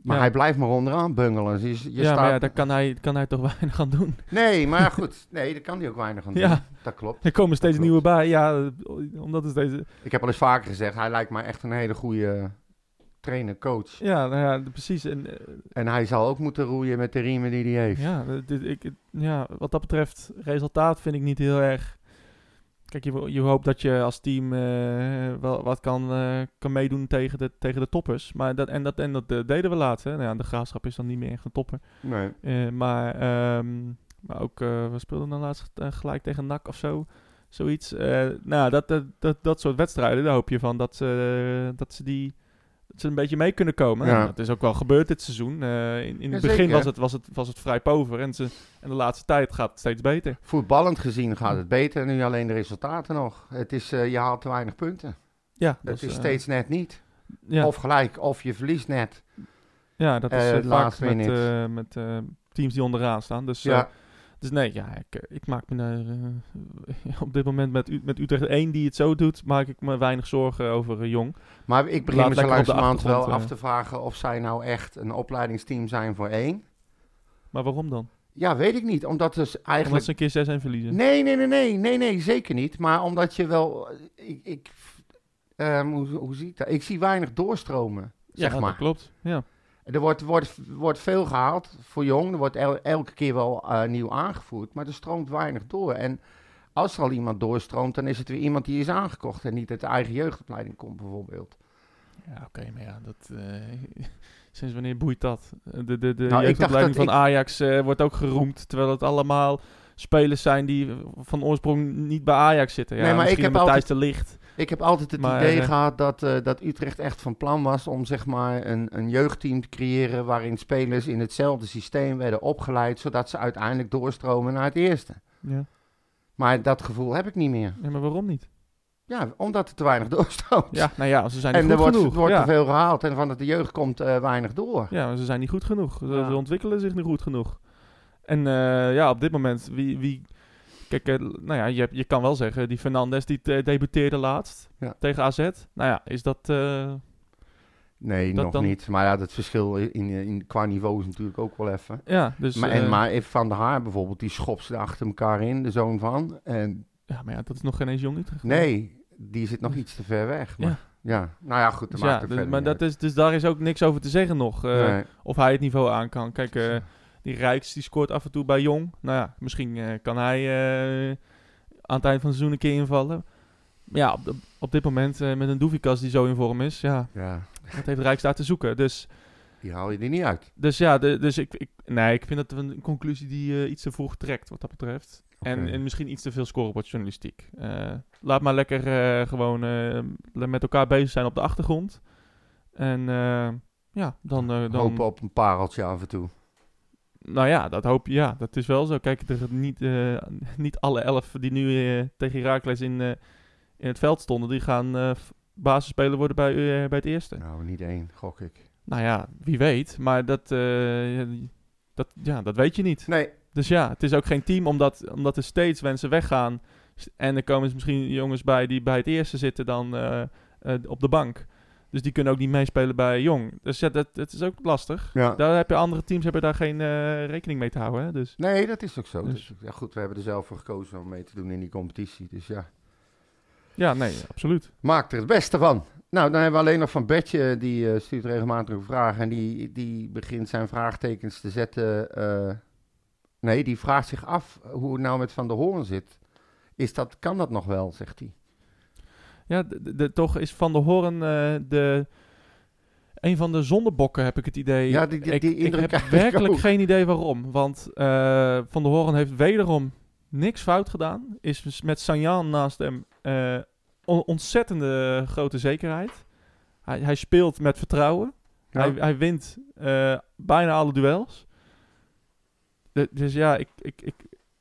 Maar Ja. hij blijft maar onderaan bungelen. Dus je, je ja, staat... maar ja, daar kan hij, kan hij toch weinig aan doen. Nee, maar goed. Nee, daar kan hij ook weinig aan doen. Ja. Dat klopt. Er komen steeds nieuwe bij. Ja, eh, omdat het steeds... Ik heb al eens vaker gezegd, hij lijkt mij echt een hele goede trainer, coach. Ja, nou ja, precies. En, eh, En hij zal ook moeten roeien met de riemen die hij heeft. Ja, dit, ik, ja, wat dat betreft, resultaat vind ik niet heel erg. Kijk, je, je hoopt dat je als team eh, wel wat kan, eh, kan meedoen tegen de, tegen de toppers. Maar dat, en dat, en dat deden we laatst. Hè. Nou ja, de graafschap is dan niet meer echt een topper. Nee. Maar, ehm, maar ook, we speelden dan laatst gelijk tegen NAC of zo. Zoiets. Nou, dat, dat, dat, dat soort wedstrijden, daar hoop je van dat ze, dat ze die. Dat ze een beetje mee kunnen komen. Ja. Dat is ook wel gebeurd dit seizoen. Eh, in in het Ja, begin was het, was, het, was het vrij pover. En, ze, en de laatste tijd gaat het steeds beter. Voetballend gezien gaat het beter. Nu alleen de resultaten nog. Het is, eh, je haalt te weinig punten. Ja, Het is eh, steeds net niet. ja, Of gelijk, of je verliest net. ja, dat is de vaak laatste met, eh, met eh, teams die onderaan staan. Dus, eh, Ja, dus nee, ja, ik, eh, ik maak me daar, eh, op dit moment met, U- met Utrecht 1 die het zo doet, maak ik me weinig zorgen over eh, Jong. maar ik begin me zo langzamerhand wel af te vragen of zij nou echt een opleidingsteam zijn voor één. Maar waarom dan? Ja, weet ik niet. Omdat dus Omdat eigenlijk... ze een keer 6 en verliezen. Nee, nee, nee, nee, nee, nee, zeker niet. Maar omdat je wel... Ik, ik, ehm, hoe, hoe zie ik dat? Ik zie weinig doorstromen, ja, zeg maar. dat klopt. Ja. Er wordt, wordt, wordt veel gehaald voor jong. Er wordt el- elke keer wel eh, nieuw aangevoerd. Maar er stroomt weinig door. En als er al iemand doorstroomt, dan is het weer iemand die is aangekocht. En niet uit de eigen jeugdopleiding komt, bijvoorbeeld. Ja, oké, maar ja, dat, eh, sinds wanneer boeit dat? De, de, de Nou, jeugdopleiding van Ajax eh, wordt ook geroemd, terwijl het allemaal spelers zijn die van oorsprong niet bij Ajax zitten. Ja, Nee, maar ik heb altijd- de Licht. Ik heb altijd het Maar, idee eh, gehad dat, eh, dat Utrecht echt van plan was om zeg maar een, een jeugdteam te creëren waarin spelers in hetzelfde systeem werden opgeleid, zodat ze uiteindelijk doorstromen naar het eerste. Ja. Maar dat gevoel heb ik niet meer. ja, maar waarom niet? Ja, omdat er te weinig doorstroomt. Ja, nou ja, ze zijn niet en er goed wordt, genoeg. wordt ja. te veel gehaald en van dat de jeugd komt eh, weinig door. Ja, maar ze zijn niet goed genoeg. Ze, Ja. ze ontwikkelen zich niet goed genoeg. En eh, ja, op dit moment, wie... wie kijk, eh, nou ja, je, je kan wel zeggen, die Fernandes die eh, debuteerde laatst Ja. tegen AZ. Nou ja, is dat... Nee, Dat nog dan- niet. Maar ja, dat verschil in, in, qua niveau is natuurlijk ook wel even. ja, dus... maar, en, maar even Van der Haar bijvoorbeeld, die schopt ze achter elkaar in, de zoon van. En ja, maar ja, dat is nog geen eens jong Utrecht. nee, die zit nog iets te ver weg. Maar, ja. nou ja, goed, Dus ja, dus- maar dat is, dus daar is ook niks over te zeggen nog. Nee. Of hij het niveau aan kan. Kijk, die Rijks die scoort af en toe bij Jong. Nou ja, misschien eh, kan hij eh, aan het eind van het seizoen een keer invallen. Maar ja, op, de- op dit moment eh, met een Doevikas die zo in vorm is, ja, Ja, wat heeft Rijks daar te zoeken? Dus, die haal je er niet uit. dus ja, de, dus ik, ik, nee, ik vind dat een conclusie die iets te vroeg trekt wat dat betreft. En, en misschien iets te veel scorebordjournalistiek. Eh laat maar lekker gewoon met elkaar bezig zijn op de achtergrond. En ja, dan... dan Hopen op een pareltje af en toe. Nou ja, dat hoop je. Ja, dat is wel zo. Kijk, er niet, eh, niet alle elf die nu eh, tegen Heracles in, eh, in het veld stonden, die gaan basisspeler worden bij, bij het eerste. Nou, niet één, gok ik. Nou ja, wie weet. Maar dat, dat, ja, dat weet je niet. Nee, Dus ja, het is ook geen team omdat, omdat er steeds mensen weggaan. En er komen misschien jongens bij die bij het eerste zitten dan op de bank. Dus die kunnen ook niet meespelen bij Jong. Dus ja, dat, dat is ook lastig. ja. Daar heb je andere teams hebben daar geen eh, rekening mee te houden. Hè? Dus nee, dat is ook zo. Dus- Dus, ja, goed, we hebben er zelf voor gekozen om mee te doen in die competitie. Dus ja, ja, nee, absoluut. maak er het beste van. Nou, dan hebben we alleen nog van Bertje, die eh, stuurt regelmatig een vraag. En die, die begint zijn vraagtekens te zetten. eh, nee, die vraagt zich af hoe het nou met Van der Hoorn zit. Is dat, kan dat nog wel, zegt hij. Ja, de, toch is Van der Hoorn eh, de, een van de zondebokken, heb ik het idee. Ja, die- die- ik, die ik indruk heb ik werkelijk ook. geen idee waarom. Want eh, Van der Hoorn heeft wederom niks fout gedaan. Is met Sanjan naast hem on- ontzettende grote zekerheid. Hij, hij speelt met vertrouwen. Ja. Hij, hij wint bijna alle duels. De- dus ja, ik, ik, ik,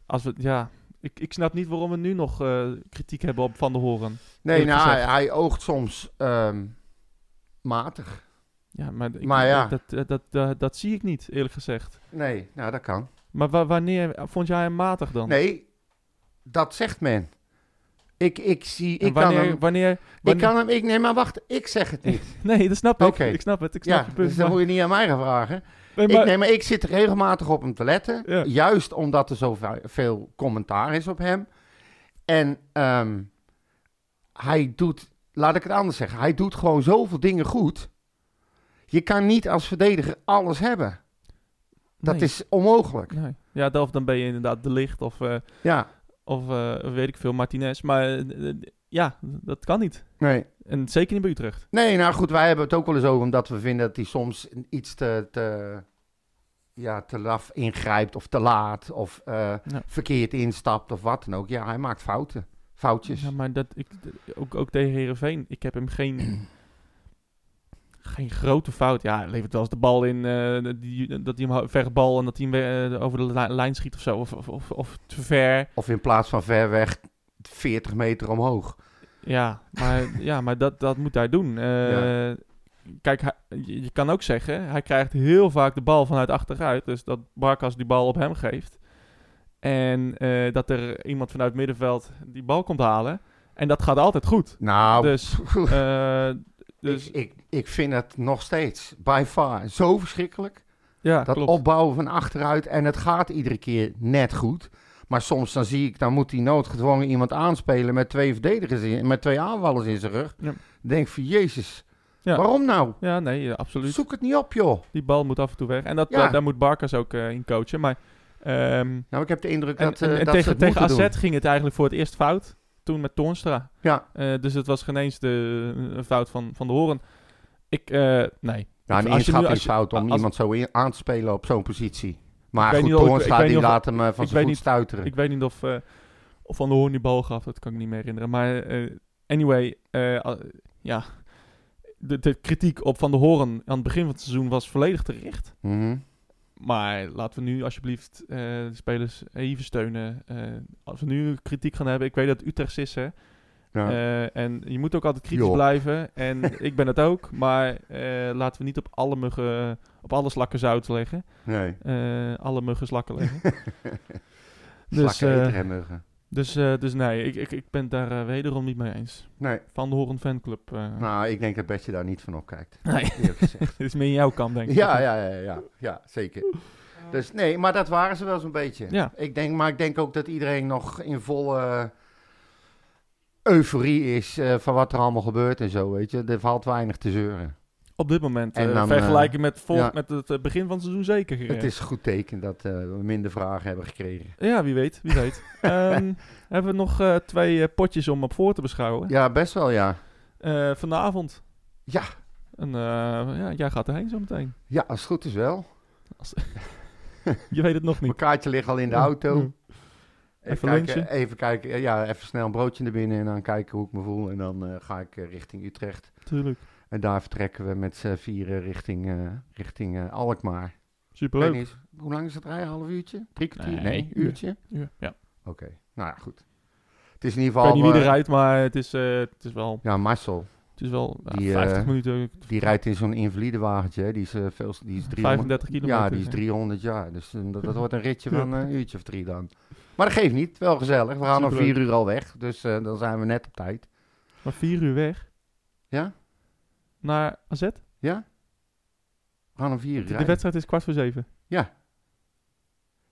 als we, ja ik, ik snap niet waarom we nu nog eh, kritiek hebben op Van der Hoorn. Nee, nou, hij, oogt soms ehm, matig. Ja, maar, ik- Maar ja. Dat, dat, dat, dat, dat zie ik niet, eerlijk gezegd. Nee, nou, dat kan. Maar wa- wanneer vond jij hem matig dan? Nee, dat zegt men. Ik, ik zie, ik kan wanneer, hem... wanneer, Ik wanneer- kan hem, ik, nee, maar wacht, ik zeg het niet. Nee, dat snap ik. Oké. Ik snap het. Ik snap Ja, je punt. dus dan maar- moet je niet aan mij gaan vragen. Nee, Ik, maar- nee, maar ik zit regelmatig op hem te letten. Ja. Juist omdat er zoveel commentaar is op hem. En ehm, hij doet, laat ik het anders zeggen, hij doet gewoon zoveel dingen goed. Je kan niet als verdediger alles hebben. Dat nee. is onmogelijk. Nee. Ja, dan- of dan ben je inderdaad de licht of, eh, Ja, of eh, weet ik veel, Martinez. Maar eh, ja, dat kan niet. nee. En zeker niet bij Utrecht. Nee, nou goed, wij hebben het ook wel eens over, omdat we vinden dat hij soms iets te, te, ja, te laf ingrijpt of te laat of eh, Ja. verkeerd instapt of wat dan ook. Ja, hij maakt fouten, foutjes. Ja, maar dat, ik, ook, ook tegen Herenveen. Ik heb hem geen, geen grote fout. Ja, hij levert wel eens de bal in, eh, die, dat hij hem verre bal en dat hij hem eh, over de li- lijn schiet of zo. Of, of, of, of te ver. Of in plaats van ver weg 40 meter omhoog. Ja, maar, ja, maar dat, dat moet hij doen. Kijk, hij- je, je kan ook zeggen, hij krijgt heel vaak de bal vanuit achteruit. Dus dat Barkas die bal op hem geeft. En eh, dat er iemand vanuit het middenveld die bal komt halen. En dat gaat altijd goed. Nou, Dus, eh, dus ik, ik, ik vind het nog steeds by far zo verschrikkelijk. ja, dat klopt. opbouwen van achteruit en het gaat iedere keer net goed. Maar soms dan zie ik, dan moet hij noodgedwongen iemand aanspelen met twee verdedigers in, met twee aanvallers in zijn rug. Ja. Denk van, jezus, Ja. waarom nou? Ja, nee, ja, absoluut. Zoek het niet op, joh. Die bal moet af en toe weg. En dat, Ja. daar, moet Barkas ook eh, in coachen. Maar, ehm, Nou, ik heb de indruk en, dat, eh, en- en dat tegen, het tegen AZ ging het eigenlijk voor het eerst fout. Toen met Toornstra. doen. Ja, Eh, dus het was geen eens de een fout van, van de Horen. Ik, nee. nou, een Als je nu- als je- inschattingsfout om als- iemand zo in, aan te spelen op zo'n positie. Maar goed, Toornstra die laat hem van zijn voet niet- stuiteren. Ik weet niet of, of Van der Hoorn die bal gaf, dat kan ik niet meer herinneren. Maar anyway, ja. De, de kritiek op Van de Horen aan het begin van het seizoen was volledig terecht. Mhm. Maar laten we nu alsjeblieft eh, de spelers even steunen. Eh, als we nu kritiek gaan hebben, ik weet dat Utrecht is, hè. Ja. Eh, en je moet ook altijd kritisch blijven. En ik ben het ook. Maar laten we niet op alle muggen, op alle slakken zout leggen. nee. Alle muggen slakken leggen. dus, Slakken en muggen. Dus, eh, dus nee, ik, ik, ik ben het daar eh, wederom niet mee eens. Nee. Van de Horen fanclub. eh, Nou, ik denk dat Betje daar niet van opkijkt. nee, dit is meer in jouw kant, denk ik. ja, ja, ja, ja, ja, zeker. Dus nee, maar dat waren ze wel zo'n beetje. Ja. Ik denk, maar ik denk ook dat iedereen nog in volle euforie is van wat er allemaal gebeurt en zo, weet je. Er valt weinig te zeuren. Op dit moment, En eh dan, vergelijken met, vol, ja. met het eh, begin van het seizoen zeker. eh. Het is een goed teken dat eh, we minder vragen hebben gekregen. Ja, wie weet, wie weet. Ehm, hebben we nog eh, twee eh, potjes om op voor te beschouwen. Ja, best wel, ja. Eh, vanavond. Ja. En, eh, ja, jij gaat erheen zo meteen. Ja, als het goed is wel. Als- Je weet het nog Mijn niet. kaartje ligt al in de auto. Mm. Even, Even kijken, lunchen. even kijken, ja, even snel een broodje naar binnen en dan kijken hoe ik me voel. En dan eh, ga ik eh, richting Utrecht. Tuurlijk. En daar vertrekken we met z'n vieren richting, eh, richting eh, Alkmaar. Superleuk. niet eens, hoe lang is het rijden? Half uurtje? Drie kwartier? Nee, Nee, uur. uurtje? Ja. ja. Oké, nou ja, goed. Het is in ieder Ik weet geval... niet wie er eh, rijdt, maar het is, eh, het is wel, Ja, Marcel. het is wel ja, Die, 50 eh, minuten, Die rijdt in zo'n invalide wagentje. Die is, eh, veel, die is 300, 35 kilometer. Ja, die is hè. 300 jaar. Dus dat, dat wordt een ritje van eh, een uurtje of drie dan. Maar dat geeft niet. Wel gezellig. We gaan om vier uur al weg. Dus eh, dan zijn we net op tijd. Maar vier uur weg. Ja? Naar AZ? Ja? We gaan om vier uur De, rijden. wedstrijd is kwart voor zeven.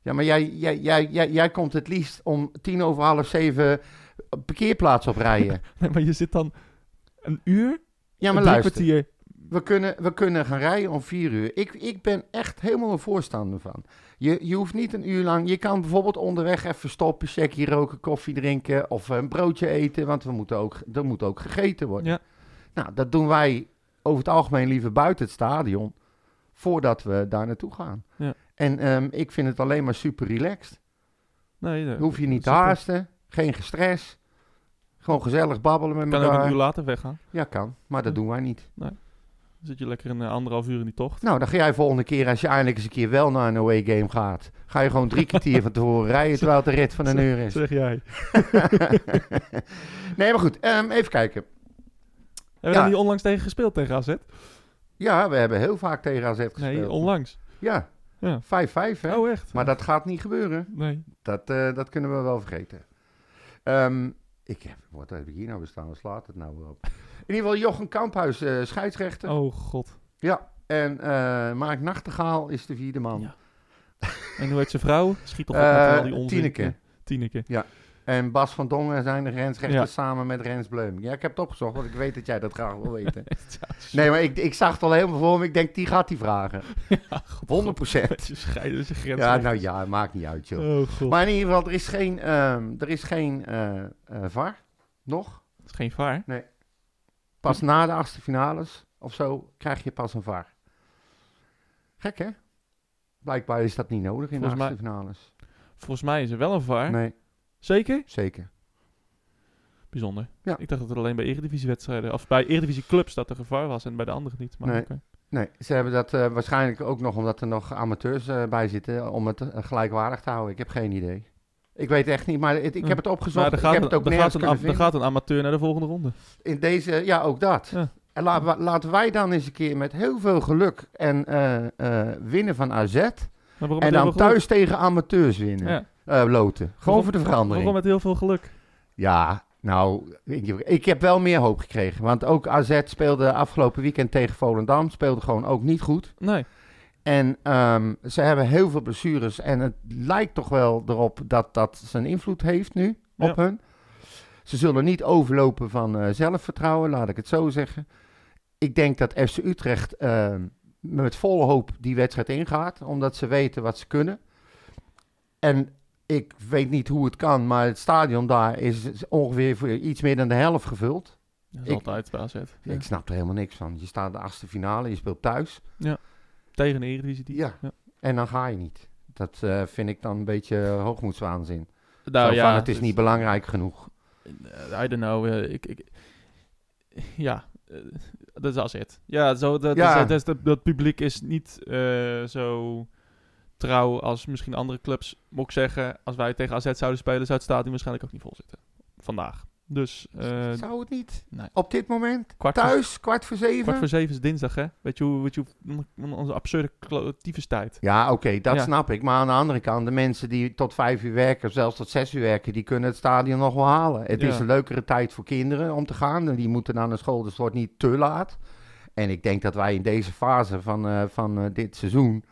Ja, maar jij, jij, jij, jij, jij komt het liefst om tien over half zeven parkeerplaats oprijden. Nee, maar je zit dan een uur, Ja, maar luister. kwartier. We kunnen, we kunnen gaan rijden om vier uur. Ik, ik ben echt helemaal een voorstander van. Je, je hoeft niet een uur lang... Je kan bijvoorbeeld onderweg even stoppen, checkie roken, koffie drinken... of een broodje eten, want we moeten ook, er moet ook gegeten worden. Ja. Nou, dat doen wij over het algemeen liever buiten het stadion... voordat we daar naartoe gaan. Ja. En ehm, ik vind het alleen maar super relaxed. Nee, dat hoef je niet te haasten, geen gestres... Gewoon gezellig babbelen met Kan ook elkaar. een uur later weggaan. Ja, kan. Maar dat Ja. doen wij niet. Dan zit je lekker een eh, anderhalf uur in die tocht. Nou, dan ga jij volgende keer, als je eindelijk eens een keer wel naar een away game gaat, ga je gewoon drie kwartier van tevoren rijden, terwijl het een rit van een uur is. Zeg jij. nee, maar goed, ehm, even kijken. Hebben we Ja. niet onlangs tegen gespeeld tegen AZ? Ja, we hebben heel vaak tegen AZ gespeeld. Nee, onlangs. Ja, Ja. 5-5 hè. Oh, echt? Maar dat gaat niet gebeuren. Nee. Dat, eh, dat kunnen we wel vergeten. Ehm, ik heb, wat heb ik hier nou bestaan? Wat slaat het nou weer op? In ieder geval Jochen Kamphuis, eh, scheidsrechter. Oh, god. Ja, en eh Mark Nachtegaal is de vierde man. Ja. En hoe heet zijn vrouw? Schiet toch op Eh, met al die onzin. Tineke. Tieneke. En Bas van Dongen zijn de grensrechters Ja. samen met Rens Bleum. Ja, ik heb het opgezocht, want ik weet dat jij dat graag wil weten. Nee, maar ik, ik zag het al helemaal voor me. Ik denk, die gaat die vragen. 100 procent. Scheiden, je grens. Ja, nou ja, maakt niet uit, joh. Oh. Maar in ieder geval, er is geen, ehm, er is geen eh, VAR. Nog. Dat is geen vaar. Pas na de achtste finales of zo krijg je pas een VAR. Gek, hè? Blijkbaar is dat niet nodig in Volgens de achtste finales. Volgens mij is er wel een vaar. Nee, Zeker? zeker. Bijzonder. Ja. Ik dacht dat het alleen bij Eredivisiewedstrijden, of bij Eredivisieclubs dat er gevaar was en bij de anderen niet. Maar Nee. Nee, ze hebben dat eh, waarschijnlijk ook nog omdat er nog amateurs eh, bij zitten om het eh, gelijkwaardig te houden. Ik heb geen idee. Ik weet echt niet, maar het- ik heb het opgezocht. Er ik gaat, heb een, het ook gaat een, er gaat een amateur naar de volgende ronde. In deze, ja, ook dat. Ja. En laten, wij dan eens een keer met heel veel geluk en winnen van AZ. En dan thuis tegen amateurs winnen. Ja. Eh, loten. Gewoon Waarom- voor de verandering. Waarom met heel veel geluk? Ja, nou, ik, ik heb wel meer hoop gekregen. Want ook AZ speelde afgelopen weekend tegen Volendam. Speelde gewoon ook niet goed. Nee. En ehm, ze hebben heel veel blessures. En het lijkt toch wel erop dat dat zijn invloed heeft nu op Ja. hun. Ze zullen niet overlopen van eh, zelfvertrouwen, laat ik het zo zeggen. Ik denk dat FC Utrecht ehm, met volle hoop die wedstrijd ingaat. Omdat ze weten wat ze kunnen. En ik weet niet hoe het kan, maar het stadion daar is ongeveer voor iets meer dan de helft gevuld. Dat is Ik- altijd AZ. Ja. Ik snap er helemaal niks van. Je staat de achtste finale, je speelt thuis. Tegen een Eredivisie. Ja. Ja. En dan ga je niet. Dat eh, vind ik dan een beetje hoogmoedswaanzin. Nou Zo ja, van, het is niet belangrijk genoeg. eh, I don't know. eh, ik, ik, ja, dat is AZ. Ja, zo, dat, Ja. Dat, dat, dat, dat publiek is niet zo trouw als misschien andere clubs. Moet ik zeggen, als wij tegen AZ zouden spelen, zou het stadion waarschijnlijk ook niet vol zitten. Vandaag. Dus eh, Zou het niet? nee. Op dit moment? kwart, voor, Thuis, kwart voor zeven? kwart voor zeven is dinsdag, hè? Weet je hoe, weet je hoe onze absurde tijd. Ja, oké, dat Ja. snap ik. Maar aan de andere kant, de mensen die tot vijf uur werken, zelfs tot zes uur werken, die kunnen het stadion nog wel halen. Het Ja. is een leukere tijd voor kinderen om te gaan. En die moeten naar school, dus het wordt niet te laat. En ik denk dat wij in deze fase van, eh, van eh, dit seizoen.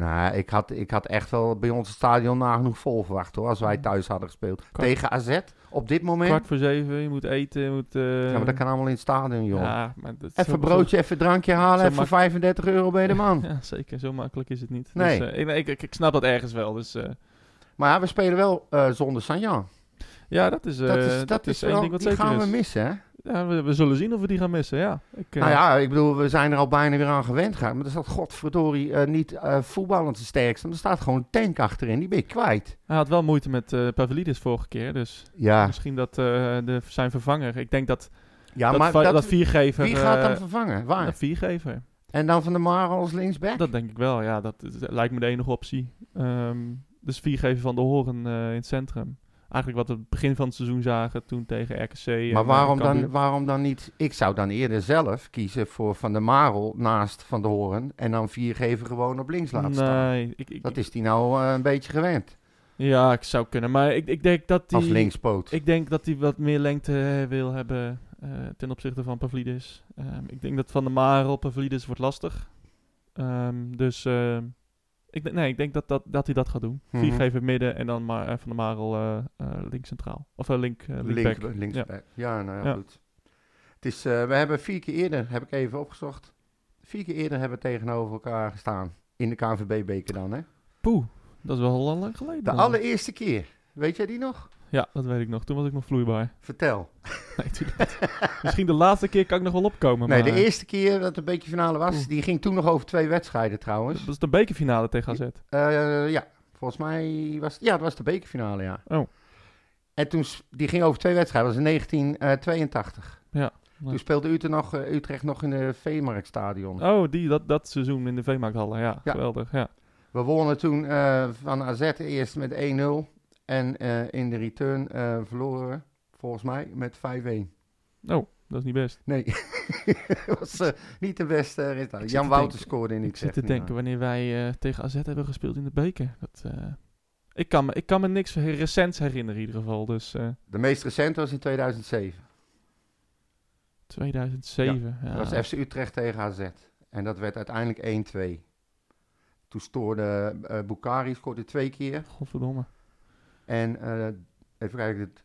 Nou, ik had, ik had echt wel bij ons het stadion nagenoeg vol verwacht hoor. Als wij thuis hadden gespeeld. Kwart- Tegen AZ op dit moment. Kwart voor zeven, je moet eten, je moet... eh, ja, maar dat kan allemaal in het stadion, joh. Ja, maar dat even zo- broodje, even drankje halen. Even voor mak- 35 euro bij de man. Ja, zeker. Zo makkelijk is het niet. Nee. Dus, ik, ik, ik, snap dat ergens wel. Dus eh, Maar ja, we spelen wel zonder Sanjan. Ja, dat is, eh, dat is, dat is één wel, ding wat die zeker gaan is. we missen, hè? Ja, we, we zullen zien of we die gaan missen, ja. Ik, eh, Nou ja, ik bedoel, we zijn er al bijna weer aan gewend gaan. Maar er staat godverdorie eh, niet eh voetballend de sterkste. Er staat gewoon een tank achterin. Die ben je kwijt. Hij had wel moeite met eh Pavlidis vorige keer, dus Ja, misschien dat eh, de, zijn vervanger. Ik denk dat, ja dat, maar dat, dat viergever... wie gaat dan eh, vervangen? Waar? dat viergever. En dan Van der Maar als linksback? Dat denk ik wel, ja. Dat, lijkt me de enige optie. Ehm, dus viergever van de Horen eh, in het centrum. Eigenlijk wat we het begin van het seizoen zagen toen tegen RKC. maar eh, waarom dan, waarom dan niet? Ik zou dan eerder zelf kiezen voor Van der Marel naast Van der Hoorn. En dan viergever gewoon op links laten staan. Nee, ik, ik, Dat is die nou eh, een beetje gewend. ja, ik zou kunnen. Maar ik, ik denk dat die... Als linkspoot. Ik denk dat hij wat meer lengte eh, wil hebben ten opzichte van Pavlidis. Ehm, ik denk dat Van der Maar op Pavlidis wordt lastig. Ehm, dus ehm, ik, denk- nee, ik denk dat, dat, dat hij dat gaat doen. Mhm. Viergever midden en dan maar, eh, Van der Marel eh eh, link centraal. Of eh, link, linkback. Link, linksback. Ja, nou ja, Ja. goed. Het is, we hebben vier keer eerder, heb ik even opgezocht. Vier keer eerder hebben we tegenover elkaar gestaan. In de KNVB-beker dan, hè? Poeh, dat is wel al lang geleden. De dan. allereerste keer. Weet jij die nog? Ja, dat weet ik nog. Toen was ik nog vloeibaar. Vertel. Nee, natuurlijk niet. Misschien de laatste keer kan ik nog wel opkomen. nee, maar, de eerste keer dat de bekerfinale was, Oeh. die ging toen nog over twee wedstrijden trouwens. Dat is de bekerfinale tegen AZ. Eh, ja, volgens mij was ja, dat was de bekerfinale, ja. Oh. En toen, die ging over twee wedstrijden, dat was in 1982. Ja. Toen speelde Utrecht nog, eh, Utrecht nog in de Veemarktstadion. Oh, die, dat, dat seizoen in de Veemarkthallen. Ja, Ja. geweldig. Ja. We wonnen toen eh, van AZ eerst met 1-0. En eh, in de return eh, verloren we, volgens mij, met 5-1. Oh, dat is niet best. Nee, dat was eh, niet de beste resultaat. Jan te Wouter scoorde in Ik Utrecht. zit te denken wanneer wij tegen AZ hebben gespeeld in de beker. Dat, ik, kan me, ik kan me niks recents herinneren in ieder geval. Dus De meest recente was in 2007. 2007. Ja, Dat was FC Utrecht tegen AZ. En dat werd uiteindelijk 1-2. Toen stoorde Bukari scoorde twee keer. Godverdomme. En eh, even kijken, het,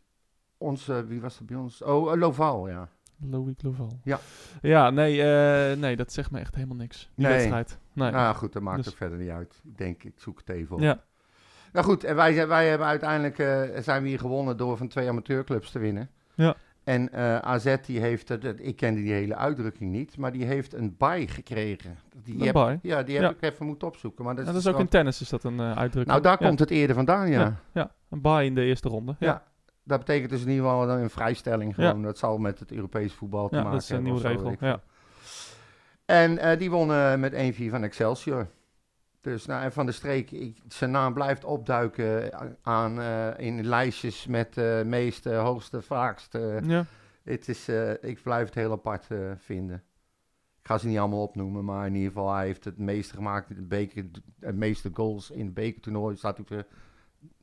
onze, wie was er bij ons? Oh, eh, Loval, ja. Loïc Loval. Ja. Ja, nee, eh, nee, dat zegt me echt helemaal niks. Die Nee. wedstrijd. Nee. Nou goed, dat maakt Dus- ook verder niet uit. Ik denk, ik zoek het even op. ja. Nou goed, en wij, wij hebben uiteindelijk eh, zijn we hier gewonnen door van twee amateurclubs te winnen. Ja. En eh, AZ die heeft, dat- ik kende die hele uitdrukking niet, maar die heeft een bye gekregen. Die Een heb- bye? Ja, die heb Ja. ik even moeten opzoeken. Maar dat, Ja, dat is ook in tennis is dat een eh, uitdrukking. Nou, daar Ja. komt het eerder vandaan, ja. Ja. Ja, een bye in de eerste ronde. Ja, Ja. Dat betekent dus in ieder geval een vrijstelling gewoon. Dat zal met het Europees voetbal te Ja, maken dat is een hebben nieuwe regel. Ja. En eh, die wonnen met 1-4 van Excelsior. Dus nou, en Van de Streek, ik, zijn naam blijft opduiken aan, eh, in lijstjes met eh meeste, hoogste, vaakste. ja. Het is, eh, ik blijf het heel apart eh, vinden. Ik ga ze niet allemaal opnoemen, maar in ieder geval, hij heeft het meeste gemaakt in de beker, het meeste goals in het bekertoernooi. Staat op de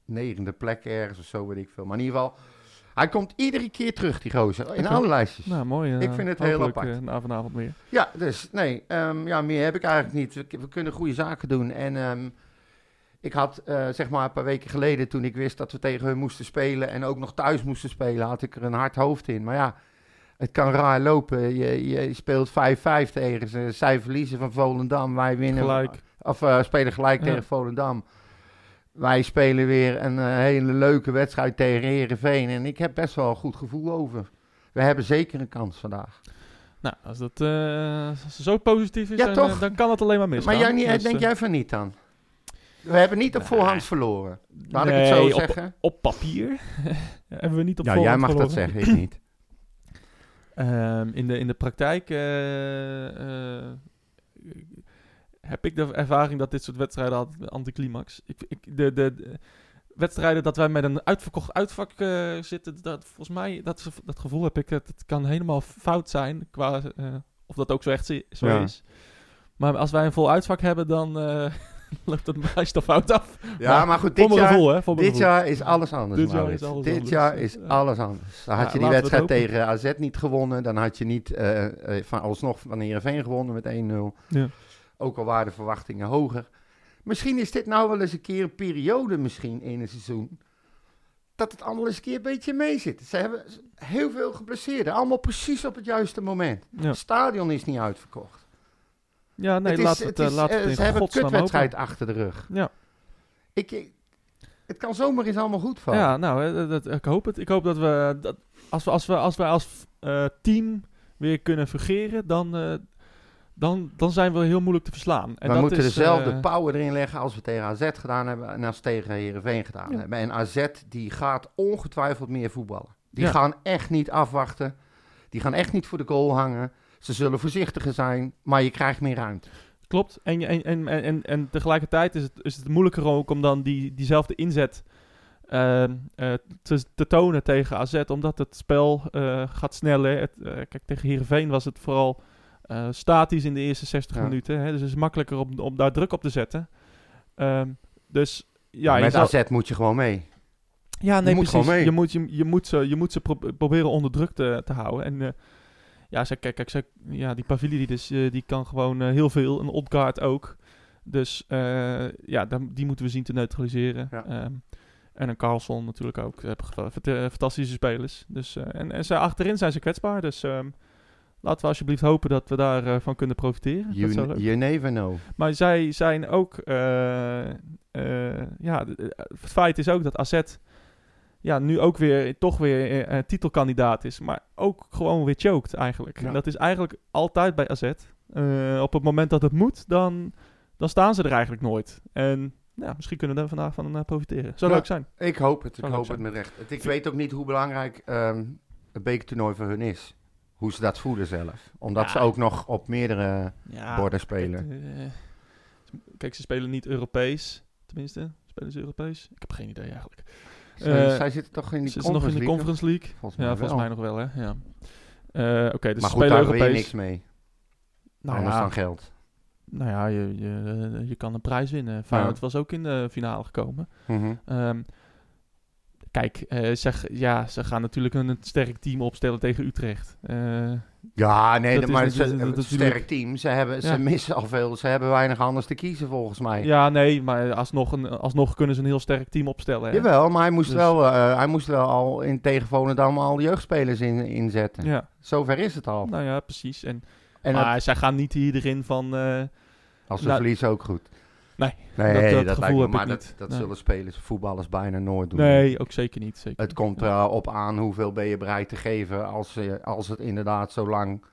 negende plek ergens of zo, weet ik veel. Maar in ieder geval, hij komt iedere keer terug, die gozer, in Oké. alle lijstjes. Nou, mooi. eh, Ik vind het heel apart. eh, na vanavond meer. Ja, dus nee, ehm, ja, meer heb ik eigenlijk niet. We, we kunnen goede zaken doen. En ehm, ik had eh, zeg maar een paar weken geleden, toen ik wist dat we tegen hun moesten spelen en ook nog thuis moesten spelen, had ik er een hard hoofd in. Maar ja, het kan raar lopen. Je, je speelt 5-5 tegen ze. Zij verliezen van Volendam, wij winnen. Gelijk. Of spelen gelijk Ja. tegen Volendam. Wij spelen weer een eh, hele leuke wedstrijd tegen Herenveen. En ik heb best wel een goed gevoel over. We hebben zeker een kans vandaag. Nou, als dat eh, zo positief is, Ja, dan, toch? eh, dan kan het alleen maar misgaan. Maar jij niet, Dus, denk jij van niet dan? We hebben niet op Nee. voorhand verloren. Laat ik het zo op- zeggen. Op papier hebben we niet op Ja, voorhand jij mag dat verloren. zeggen, ik niet. Ehm, in, de, in de praktijk heb ik de ervaring dat dit soort wedstrijden altijd een anticlimax. Ik, ik, de, de, de wedstrijden dat wij met een uitverkocht uitvak eh, zitten, dat, volgens mij, dat, dat gevoel heb ik, het, het kan helemaal fout zijn, qua, eh, of dat ook zo echt zo Ja. is. Maar als wij een vol uitvak hebben, dan eh, loopt het meestal fout af. Ja, Maar maar goed, dit jaar, gevoel, hè? Dit jaar is alles anders, Dit jaar is alles dit anders. jaar is Ja. alles anders. Dan had Ja, je die wedstrijd tegen AZ niet gewonnen. Dan had je niet van, alsnog van Heerenveen gewonnen met 1-0. Ja. Ook al waren de verwachtingen hoger. Misschien is dit nou wel eens een keer een periode misschien in een seizoen. Dat het allemaal eens een keer een beetje mee zit. Ze hebben heel veel geblesseerden. Allemaal precies op het juiste moment. Ja, Het stadion is niet uitverkocht. ja nee, het is, laat het, het eh, is, laat eh, het in ze hebben een kutwedstrijd achter de rug. Ja. Ik, ik- het kan zomaar eens allemaal goed vallen. Ja, nou, dat, ik hoop het. Ik hoop dat we, dat, als we als, we, als, we als eh, team weer kunnen fungeren, dan, eh, dan, dan zijn we heel moeilijk te verslaan. En we dat moeten is, dezelfde eh, power erin leggen als we tegen AZ gedaan hebben en als we tegen Heerenveen gedaan Ja. hebben. En AZ die gaat ongetwijfeld meer voetballen. Die Ja. gaan echt niet afwachten. Die gaan echt niet voor de goal hangen. Ze zullen voorzichtiger zijn, maar je krijgt meer ruimte. Klopt. En, en, en, en, en, tegelijkertijd is het, is het moeilijker ook om dan die, diezelfde inzet eh, eh, te, te tonen tegen AZ. Omdat het spel eh, gaat sneller. Het, kijk, tegen Heerenveen was het vooral eh, statisch in de eerste 60 Ja. minuten. Hè? Dus het is makkelijker om, om daar druk op te zetten. Ehm, dus ja, je Met zal- AZ moet je gewoon mee. ja, nee, moet precies. mee. Je moet, je, je moet ze, je moet ze pro- proberen onder druk te, te houden. En eh, ja, ze, kijk, kijk ze, ja, die Pavili dus, eh, die kan gewoon heel veel. Een Odgaard ook. Dus ja, dan, die moeten we zien te neutraliseren. Ja. Ehm, en een Carlson natuurlijk ook. Ze hebben fantastische spelers. Dus, en, en ze, achterin zijn ze kwetsbaar. Dus ehm, laten we alsjeblieft hopen dat we daarvan van kunnen profiteren. dat zou You, leuk you never know. maar zij zijn ook, eh, eh, ja, het feit is ook dat AZ ja, nu ook weer, toch weer eh, eh, titelkandidaat is, maar ook gewoon weer choked eigenlijk. Ja. En dat is eigenlijk altijd bij AZ. Eh, op het moment dat het moet, dan, dan staan ze er eigenlijk nooit. En ja, misschien kunnen we daar vandaag van eh, profiteren. Zou leuk zijn. Ik hoop het. Ik Zou hoop het met recht. Ik weet ook niet hoe belangrijk ehm het bekertoernooi voor hun is. Hoe ze dat voelen zelf. Omdat Ja. ze ook nog op meerdere Ja, borden spelen. eh, kijk, ze spelen niet Europees. Tenminste, spelen ze Europees? Ik heb geen idee eigenlijk. Zij, Eh, zij zitten toch in die Ze is nog in de? Conference League. Volgens mij Ja, volgens mij nog wel, hè. Ja. Eh, Oké, dus maar ze goed, spelen daar Europees. niks mee. Nou anders ja, dan geld. nou ja je, je, je kan een prijs winnen. Feyenoord was ook in de finale gekomen. Mhm. Ehm, kijk, eh, ja, ze gaan natuurlijk een, sterk team opstellen tegen Utrecht. Eh, Ja, nee, Dat is maar natuurlijk- ze, dat een is sterk natuurlijk- team. Ze, hebben, ze Ja. missen al veel. Ze hebben weinig anders te kiezen volgens mij. ja, nee, maar alsnog, een, alsnog kunnen ze een heel sterk team opstellen. hè. Jawel, maar hij moest, Dus- wel, eh, hij moest wel al in tegen Volendam al jeugdspelers in, inzetten. Ja, Zover is het al. nou ja, precies. En, en maar dat- zij gaan niet hierin van... als ze nou- verliezen ook goed. Nee, nee dat- gevoel me, heb ik maar niet. dat, Nee. zullen spelers, voetballers bijna nooit doen. nee, ook zeker niet. Zeker Het niet. komt Ja. erop aan hoeveel ben je bereid te geven als, je- als het inderdaad zo lang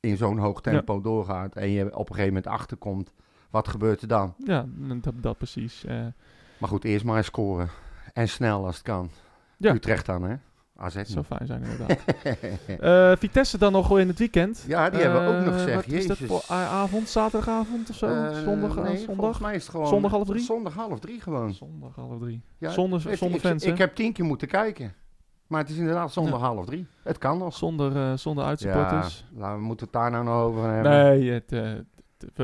in zo'n hoog tempo doorgaat en je op een gegeven moment achterkomt. Wat gebeurt er dan? Ja, dat, dat precies. eh. Maar goed, eerst maar scoren. En snel als het kan. Ja. Utrecht dan, hè? AZ Het zou niet. fijn zijn, inderdaad. Eh, Vitesse dan nog in het weekend. Ja, die hebben we ook nog, Eh, zeg. Wat is dat Jezus. voor avond? Zaterdagavond of zo? Eh, zondag? eh, nee, zondag? volgens mij is het gewoon... Zondag half drie? Zondag half drie gewoon. Zondag half drie. Ja, zonder het- zonder ik, fans? Ik heb tien keer moeten kijken. Maar het is inderdaad zondag half drie. Het kan nog. Zonder, eh, zonder Ja, uitsupporters. nou, we moeten het daar nou nog over hebben. Nee, het, eh,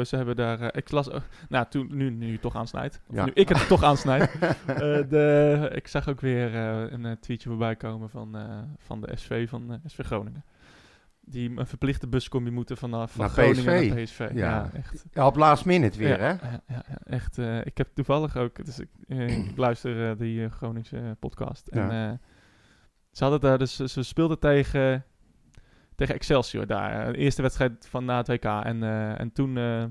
ze hebben daar... eh, ik las... oh, nou, toen, nu, nu toch aansnijdt. Ja. nu ik het toch aansnijd. Eh, de, ik zag ook weer eh, een eh, tweetje voorbij komen van, eh, van de SV van eh, SV Groningen. Die een verplichte buscombi moeten vanaf van Groningen naar PSV. Ja, Ja. echt. Ja, op last minute weer, hè? Ja, echt. eh, ik heb toevallig ook... Dus ik, eh, ik luister eh, die eh, Groningse eh, podcast. En eh, ze hadden daar... Dus ze speelden tegen... Tegen Excelsior daar. eh, De eerste wedstrijd van na het WK. En, eh, en toen... eh,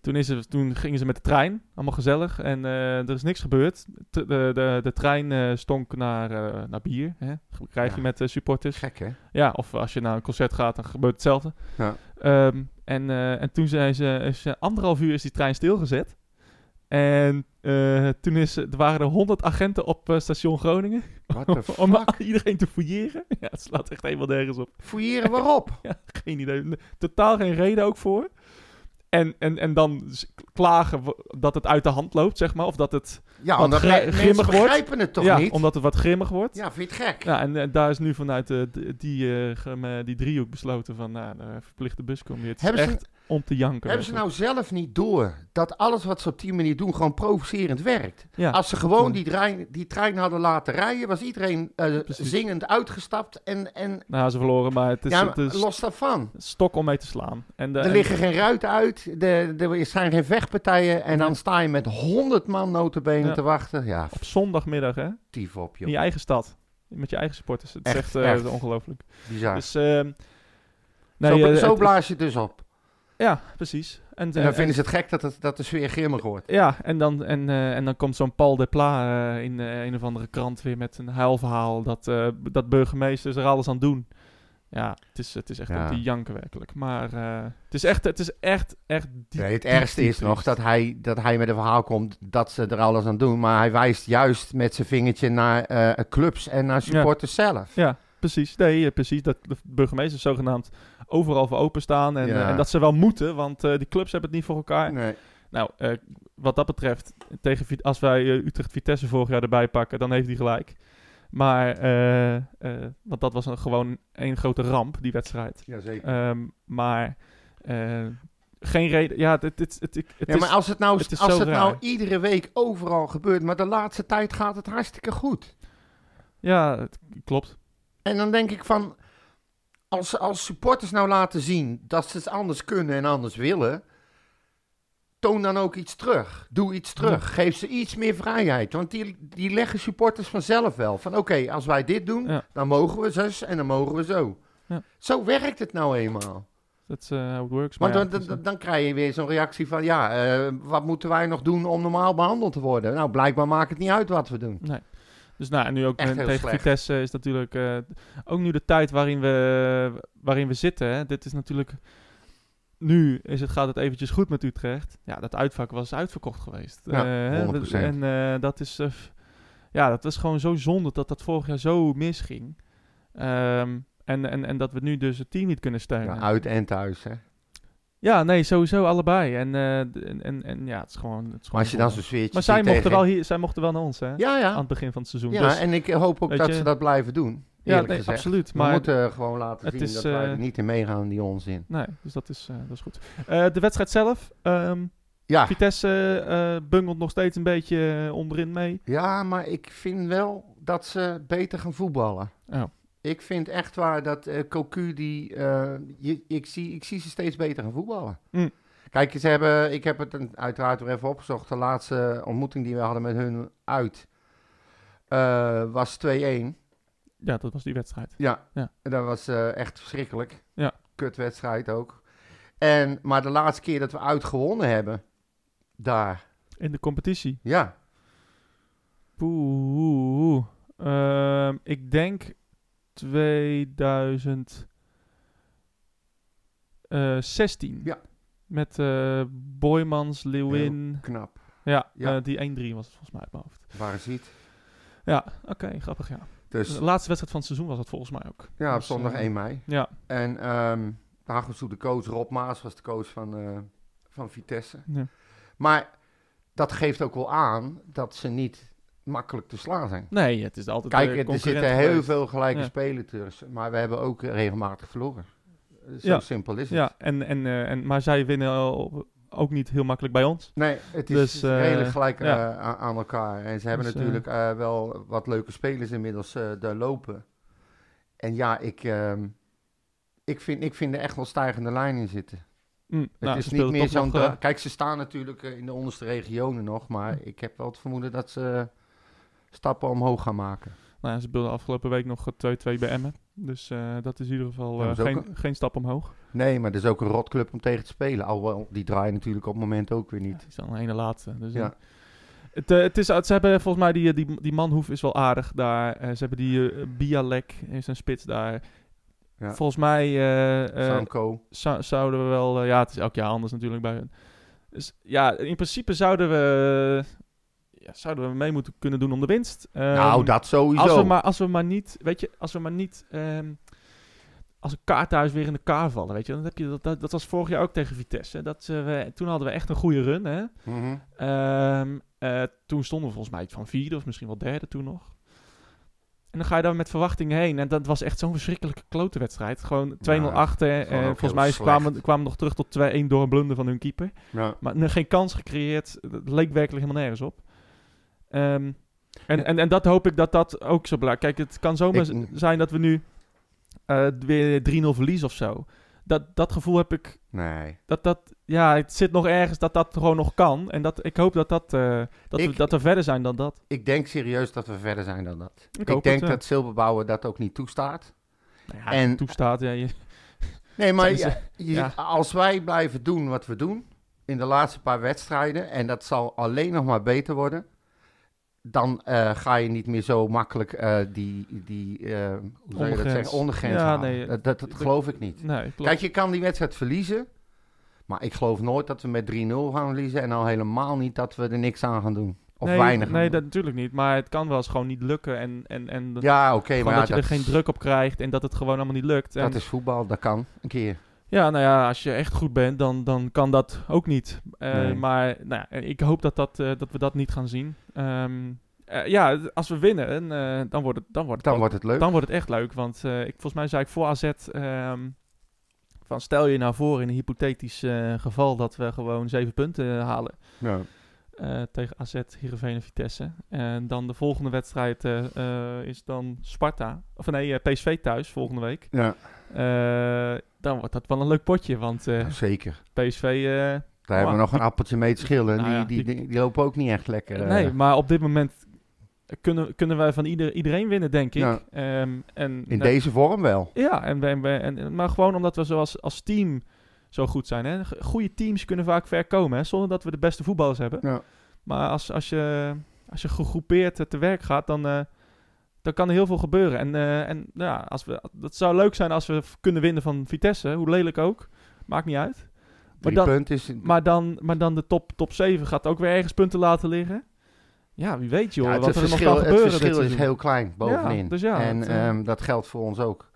toen, is er, toen gingen ze met de trein, allemaal gezellig. En er is niks gebeurd. T- de, de, de trein stonk naar, naar bier. Hè? Krijg je Ja. met supporters. Gek, hè? Ja, of als je naar een concert gaat, dan gebeurt hetzelfde. Ja. Ehm, en, en toen zijn ze, is, anderhalf uur is die trein stilgezet. En eh, toen is, er waren er 100 agenten op eh, station Groningen. Om iedereen te fouilleren. Ja, het slaat echt helemaal nergens op. Fouilleren waarop? Ja, geen idee. Totaal geen reden ook voor. En, en, en dan klagen dat het uit de hand loopt, zeg maar. Of dat het, Ja, Wat omdat grimmig mensen wordt? begrijpen het toch ja, niet? omdat het wat grimmig wordt. Ja, vind je het gek? Ja, en eh, daar is nu vanuit die, eh, die driehoek besloten van, nou, de verplichte buscom. Het is Hebben ze- echt om te janken. Hebben ze nou zelf niet door dat alles wat ze op die manier doen gewoon provocerend werkt? Ja, Als ze gewoon Ja. die, trein, die trein hadden laten rijden, was iedereen eh, zingend uitgestapt. En, en nou, ze verloren, maar het is, ja, het is los daarvan. stok om mee te slaan. En de, Er en- liggen geen ruiten uit, de, er zijn geen vechtpartijen. En dan sta je met honderd man notabene Ja. te wachten. Ja, op zondagmiddag, hè? tief op, In joh. je eigen stad. Met je eigen supporters. Het is Echt, echt, eh, echt. ongelooflijk. Bizar. Dus, ehm, nee, zo eh, zo het- blaas je dus op. Ja, precies. En, En dan vinden ze het gek dat, het, dat de sfeer grimmig wordt. Ja, en dan, en, eh, en dan komt zo'n Paul Depla eh, in eh, een of andere krant weer met een huilverhaal dat, eh, dat burgemeesters er alles aan doen. Ja, het is, het is echt Ja. om te janken werkelijk. Maar eh, het is echt, het is echt, echt diep, Nee, het diep, ergste diep is nog dat hij, dat hij met een verhaal komt dat ze er alles aan doen. Maar hij wijst juist met zijn vingertje naar eh, clubs en naar supporters zelf. Ja, precies. Nee, eh, precies. Dat de burgemeesters zogenaamd overal voor openstaan. En, Ja. eh, en dat ze wel moeten, want eh, die clubs hebben het niet voor elkaar. Nee. Nou, eh, wat dat betreft, tegen, als wij Utrecht-Vitesse vorig jaar erbij pakken, dan heeft hij gelijk. Maar, want dat was een, gewoon één grote ramp, die wedstrijd. Jazeker. Ehm, maar geen reden. Ja, het, het, het, het, het ja, is, maar als het nou, het als het nou iedere week overal gebeurt, maar de laatste tijd gaat het hartstikke goed. Ja, het klopt. En dan denk ik van, als, als supporters nou laten zien dat ze het anders kunnen en anders willen, toon dan ook iets terug. Doe iets terug. Geef ze iets meer vrijheid. Want die, die leggen supporters vanzelf wel. Van oké, als wij dit doen, Ja. dan mogen we zus en dan mogen we zo. Ja. Zo werkt het nou eenmaal. That's uh, how it works. Maar Want dan, dan, dan krijg je weer zo'n reactie van, ja, eh, wat moeten wij nog doen om normaal behandeld te worden? Nou, blijkbaar maakt het niet uit wat we doen. Nee. Dus nou, en nu ook met- tegen slecht. Vitesse is natuurlijk eh, ook nu de tijd waarin we, waarin we zitten. Hè. Dit is natuurlijk... Nu is het, gaat het eventjes goed met Utrecht. Ja, dat uitvak was uitverkocht geweest. Ja, Eh, hè, 100%. En eh, dat is... ja, dat is gewoon zo zonde dat dat vorig jaar zo misging. Ehm, en, en, en dat we nu dus het team niet kunnen steunen. Ja, uit en thuis, hè. Ja, nee, sowieso allebei. En, eh, en, en, en ja, het is gewoon... Het is Maar als je dan gewoon zo'n sfeertje Maar zij mochten, tegen- wel hier, zij mochten wel naar ons, hè? Ja, Aan ja. het begin van het seizoen. Ja, Dus- en ik hoop ook dat je- ze dat blijven doen. ja, nee, absoluut. We Maar moeten gewoon laten het zien is, dat wij eh, er niet in meegaan, die onzin. Nee, dus dat is, eh, dat is goed. Eh, de wedstrijd zelf. ehm, Ja. Vitesse eh, bungelt nog steeds een beetje eh, onderin mee. ja, maar ik vind wel dat ze beter gaan voetballen. Oh. Ik vind echt waar dat eh Cocu, die, eh, je, ik, zie, ik zie ze steeds beter gaan voetballen. Mm. Kijk, ze hebben, ik heb het een- uiteraard weer even opgezocht. De laatste ontmoeting die we hadden met hun uit eh, was 2-1. Ja, dat was die wedstrijd. Ja, Ja. Dat was echt verschrikkelijk. Ja. Kutwedstrijd ook. En, maar de laatste keer dat we uitgewonnen hebben, daar, In de competitie. ja. Oeh, oeh, oeh. Ehm, ik denk 2016. Ja. Met eh Boymans, Lewin. Knap. Ja, Ja. eh, die 1-3 was het volgens mij uit mijn hoofd. Waar ziet. Ja, oké, grappig ja. Dus De laatste wedstrijd van het seizoen was het volgens mij ook. ja, op Dus, zondag eh, 1 mei. Ja, En ehm Hagelsoe, de coach, Rob Maas was de coach van, eh, van Vitesse. ja. Maar dat geeft ook wel aan dat ze niet makkelijk te slaan zijn. Nee, het is altijd Kijk, eh, er zitten heel veel gelijke Ja. spelen tussen. Maar we hebben ook regelmatig verloren. Zo Ja. simpel is het. Ja, en, en, eh, en, maar zij winnen ook niet heel makkelijk bij ons. Nee, het is Dus, eh, redelijk gelijk ja. aan, aan elkaar. En ze hebben Dus, natuurlijk wel wat leuke spelers inmiddels eh, daar lopen. En ja, ik, ehm, ik, vind, ik vind er echt wel stijgende lijn in zitten. Mm, Het nou, is niet meer zo'n... Kijk, ze staan natuurlijk in de onderste regionen nog. Maar ik heb wel het vermoeden dat ze stappen omhoog gaan maken. nou, ja, ze speelden afgelopen week nog 2-2 bij Emmen. Dus eh, dat is in ieder geval Ja, eh, geen, geen stap omhoog. Nee, maar dat is ook een rotclub om tegen te spelen. Alhoewel, die draaien natuurlijk op het moment ook weer Ja, niet. die is dan een ene laatste. Dus, eh, Ja. het, eh, het is, ze hebben volgens mij die, die, die Manhoef is wel aardig daar. Eh, ze hebben die eh, Bialek, is een spits daar. Ja. Volgens mij eh, eh, zou- zouden we wel... eh, ja, het is elk jaar anders natuurlijk bij hun. Dus ja, in principe zouden we, ja, zouden we mee moeten kunnen doen om de winst. nou, Ehm, dat sowieso. als we, maar, als we maar niet, weet je, als we maar niet, ehm, als een kaarthuis weer in de kaar vallen, weet je, dan heb je dat, dat, dat was vorig jaar ook tegen Vitesse. Dat, eh, we, toen hadden we echt een goede run, hè. Mhm. Ehm, eh, toen stonden we volgens mij van vierde of misschien wel derde toen nog. En dan ga je daar met verwachtingen heen. En dat was echt zo'n verschrikkelijke klote wedstrid. Gewoon 2-0 Ja, achter. En volgens mij kwamen, kwamen nog terug tot 2-1 door een blunder van hun keeper. Ja. Maar nu geen kans gecreëerd. Het leek werkelijk helemaal nergens op. Ehm, en, en, en dat hoop ik dat dat ook zo blijft. Kijk, het kan zomaar Ik- zijn dat we nu eh, weer 3-0 verliezen of zo. Dat, dat gevoel heb ik Nee. dat dat, ja, het zit nog ergens dat dat gewoon nog kan. En dat, ik hoop dat, dat, eh, dat, we, dat we verder zijn dan dat. Ik denk serieus dat we verder zijn dan dat. Ik denk het, dat Silberbouwer dat ook niet toestaat. Nou ja, En- toestaat, ja, je, Nee, maar Zijn je- je- ja. als wij blijven doen wat we doen in de laatste paar wedstrijden, en dat zal alleen nog maar beter worden, dan eh, ga je niet meer zo makkelijk eh, die, die eh, hoe zou je dat Ondergrens. zeggen, ondergrens Ja, nee, dat, dat, geloof ik niet. nee. Kijk, je kan die wedstrijd verliezen, maar ik geloof nooit dat we met 3-0 gaan verliezen en al helemaal niet dat we er niks aan gaan doen. Of nee, weinig Nee, dat natuurlijk niet. Maar het kan wel eens gewoon niet lukken. En, en, en Ja, oké, maar dat ja, je er geen druk op krijgt en dat het gewoon allemaal niet lukt. En, dat is voetbal, dat kan een keer. Ja, nou ja, als je echt goed bent, dan, dan kan dat ook niet. Eh, Nee. Maar nou, ja, ik hoop dat, dat, eh, dat we dat niet gaan zien. Ehm, eh, ja, als we winnen, dan wordt het, dan wordt het Dan ook- wordt het leuk. Dan wordt het echt leuk, want ik, volgens mij zei ik voor AZ... ehm, van stel je nou voor in een hypothetisch geval dat we gewoon zeven punten halen Ja. Eh, tegen AZ, Heerenveen en Vitesse. En dan de volgende wedstrijd eh, eh, is dan Sparta, of nee, PSV thuis volgende week. Ja, dan wordt dat wel een leuk potje, want zeker. PSV... Daar hebben we nog een appeltje mee te schillen. Nou die, die, die- die, die lopen ook niet echt lekker. nee, maar op dit moment kunnen, kunnen wij van ieder, iedereen winnen, denk ik. Ja. Ehm, en, In nou, deze vorm wel. Ja, en, en, en, maar gewoon omdat we zoals als team zo goed zijn. Hè? Goede teams kunnen vaak ver komen, hè? zonder dat we de beste voetballers hebben. Ja. Maar als, als, je, als je gegroepeerd eh, te werk gaat, dan, eh, dan kan er heel veel gebeuren. En, eh, en nou ja, als we, dat zou leuk zijn als we kunnen winnen van Vitesse, hoe lelijk ook. Maakt niet uit. Drie dan- is... Maar dan, maar dan de top, top 7 gaat ook weer ergens punten laten liggen. Ja, wie weet joh, ja, het, wat er nog verschil, kan het gebeuren dit verschil is heel klein bovenin. dus ja, en het, eh, ehm, dat geldt voor ons ook.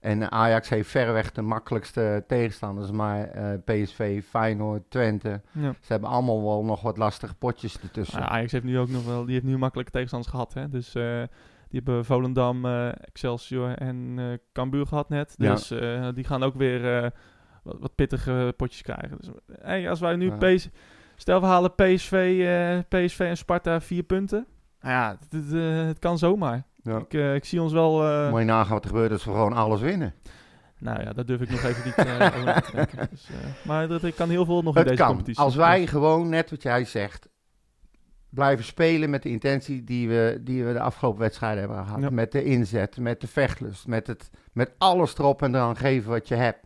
En Ajax heeft verreweg de makkelijkste tegenstanders. Maar eh, PSV, Feyenoord, Twente... Ja. Ze hebben allemaal wel nog wat lastige potjes ertussen. Ajax heeft nu ook nog wel, die heeft nu makkelijke tegenstanders gehad. Hè? Dus eh, die hebben Volendam, eh, Excelsior en Cambuur gehad net. Dus die gaan ook weer wat, wat pittige potjes krijgen. Dus, hey, als wij nu. PS, stel we halen PSV, PSV en Sparta vier punten. Nou ja, het, het, het kan zomaar. Ja. Ik, eh, ik zie ons wel. eh, Moet je nagaan wat er gebeurt als we gewoon alles winnen. nou ja, dat durf ik nog even niet eh, over na te denken. Dus, eh, maar dat, ik kan heel veel nog in Het deze kan. competitie. Als wij gewoon, net wat jij zegt, blijven spelen met de intentie die we, die we de afgelopen wedstrijden hebben gehad. Ja. Met de inzet, met de vechtlust, met, het, met alles erop en eraan geven wat je hebt.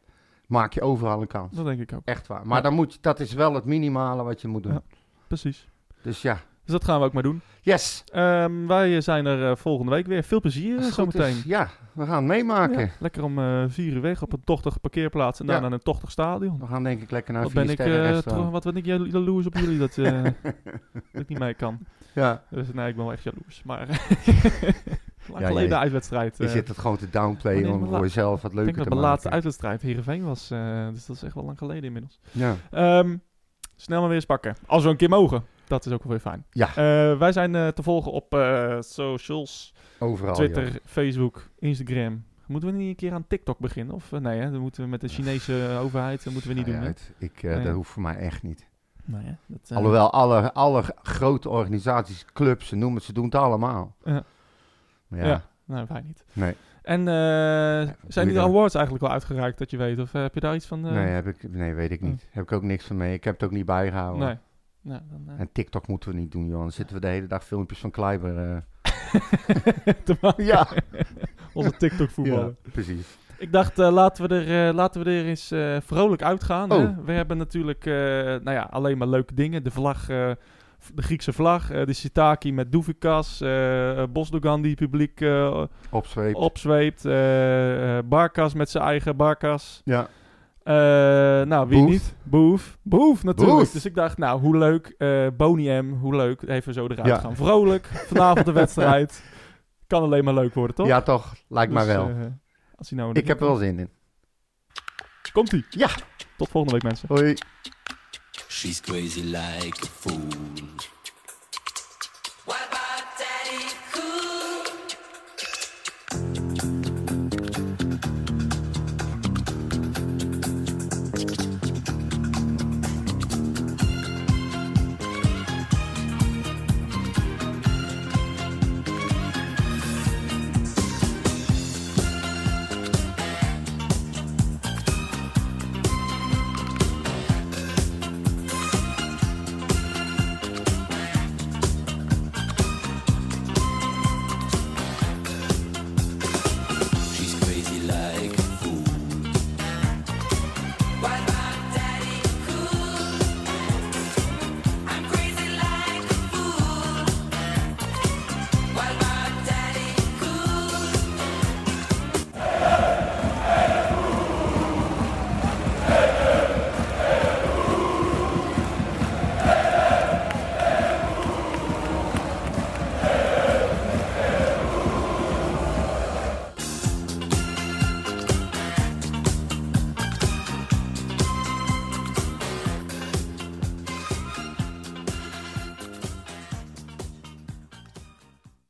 Maak je overal een kans. Dat denk ik ook. Echt waar. Maar Ja. dan moet dat is wel het minimale wat je moet doen. Ja. Precies. Dus ja, Dus dat gaan we ook maar doen. yes. Ehm, wij zijn er eh, volgende week weer. Veel plezier uh, zometeen. Ja, we gaan het meemaken. Ja, lekker om eh vier uur weg op een tochtige parkeerplaats en dan Ja. naar een tochtig stadion. We gaan denk ik lekker naar Wat ben, ik, tro- wat ben ik jalo- jaloers op jullie dat, dat ik niet mee kan. Ja, Dus nee, ik ben wel echt jaloers. Maar lang Ja, geleden jij- uitwedstrijd. je zit het gewoon te downplayen wanneer om voor jezelf wat ik leuker denk dat te mijn maken. laatste uitwedstrijd Heerenveen was. dus dat is echt wel lang geleden inmiddels. Ja. Ehm, snel maar weer eens pakken. Als we een keer mogen. Dat is ook wel weer fijn. Ja. Eh, wij zijn eh, te volgen op eh, socials. Overal. Twitter, joh. Facebook, Instagram. Moeten we niet een keer aan TikTok beginnen? Of nee, hè? Dan moeten we met de Chinese overheid. Dat moeten we niet doen. uit. Ik, Nee. Dat hoeft voor mij echt niet. Nee, hè? Dat, Alhoewel, alle, alle grote organisaties, clubs, ze noemen het, ze doen het allemaal. Ja. Ja, Ja. Nou, wij niet. nee. En eh, zijn die awards eigenlijk wel uitgereikt dat je weet? Of heb je daar iets van? eh, nee, heb ik, nee, weet ik niet. Heb ik ook niks van mee. Ik heb het ook niet bijgehouden. Nee. Nou, dan, eh, En TikTok moeten we niet doen, joh. Dan zitten we de hele dag filmpjes van Kleiber. eh. te maken. Ja. Onze TikTok voetballen. Ja, precies. Ik dacht, eh, laten, we er, laten we er eens vrolijk uitgaan. Oh. Hè? We hebben natuurlijk nou ja, alleen maar leuke dingen. De vlag, de Griekse vlag, de Sitaki met Douvikas, eh, Bosdogan die publiek Opzweep. opzweept, eh, Barkas met zijn eigen Barkas. Ja. Eh, nou, wie Boef. niet? Boef. Boef, natuurlijk. Boef. Dus ik dacht, nou, hoe leuk. eh Boney M, hoe leuk. Even zo eruit Ja. gaan. Vrolijk. Vanavond de wedstrijd. Kan alleen maar leuk worden, toch? Ja, toch? Lijkt mij Dus, wel. eh, als hij nou ik heb er wel zin in. Komt-ie. Ja. Tot volgende week, mensen. Hoi. She's crazy like a fool.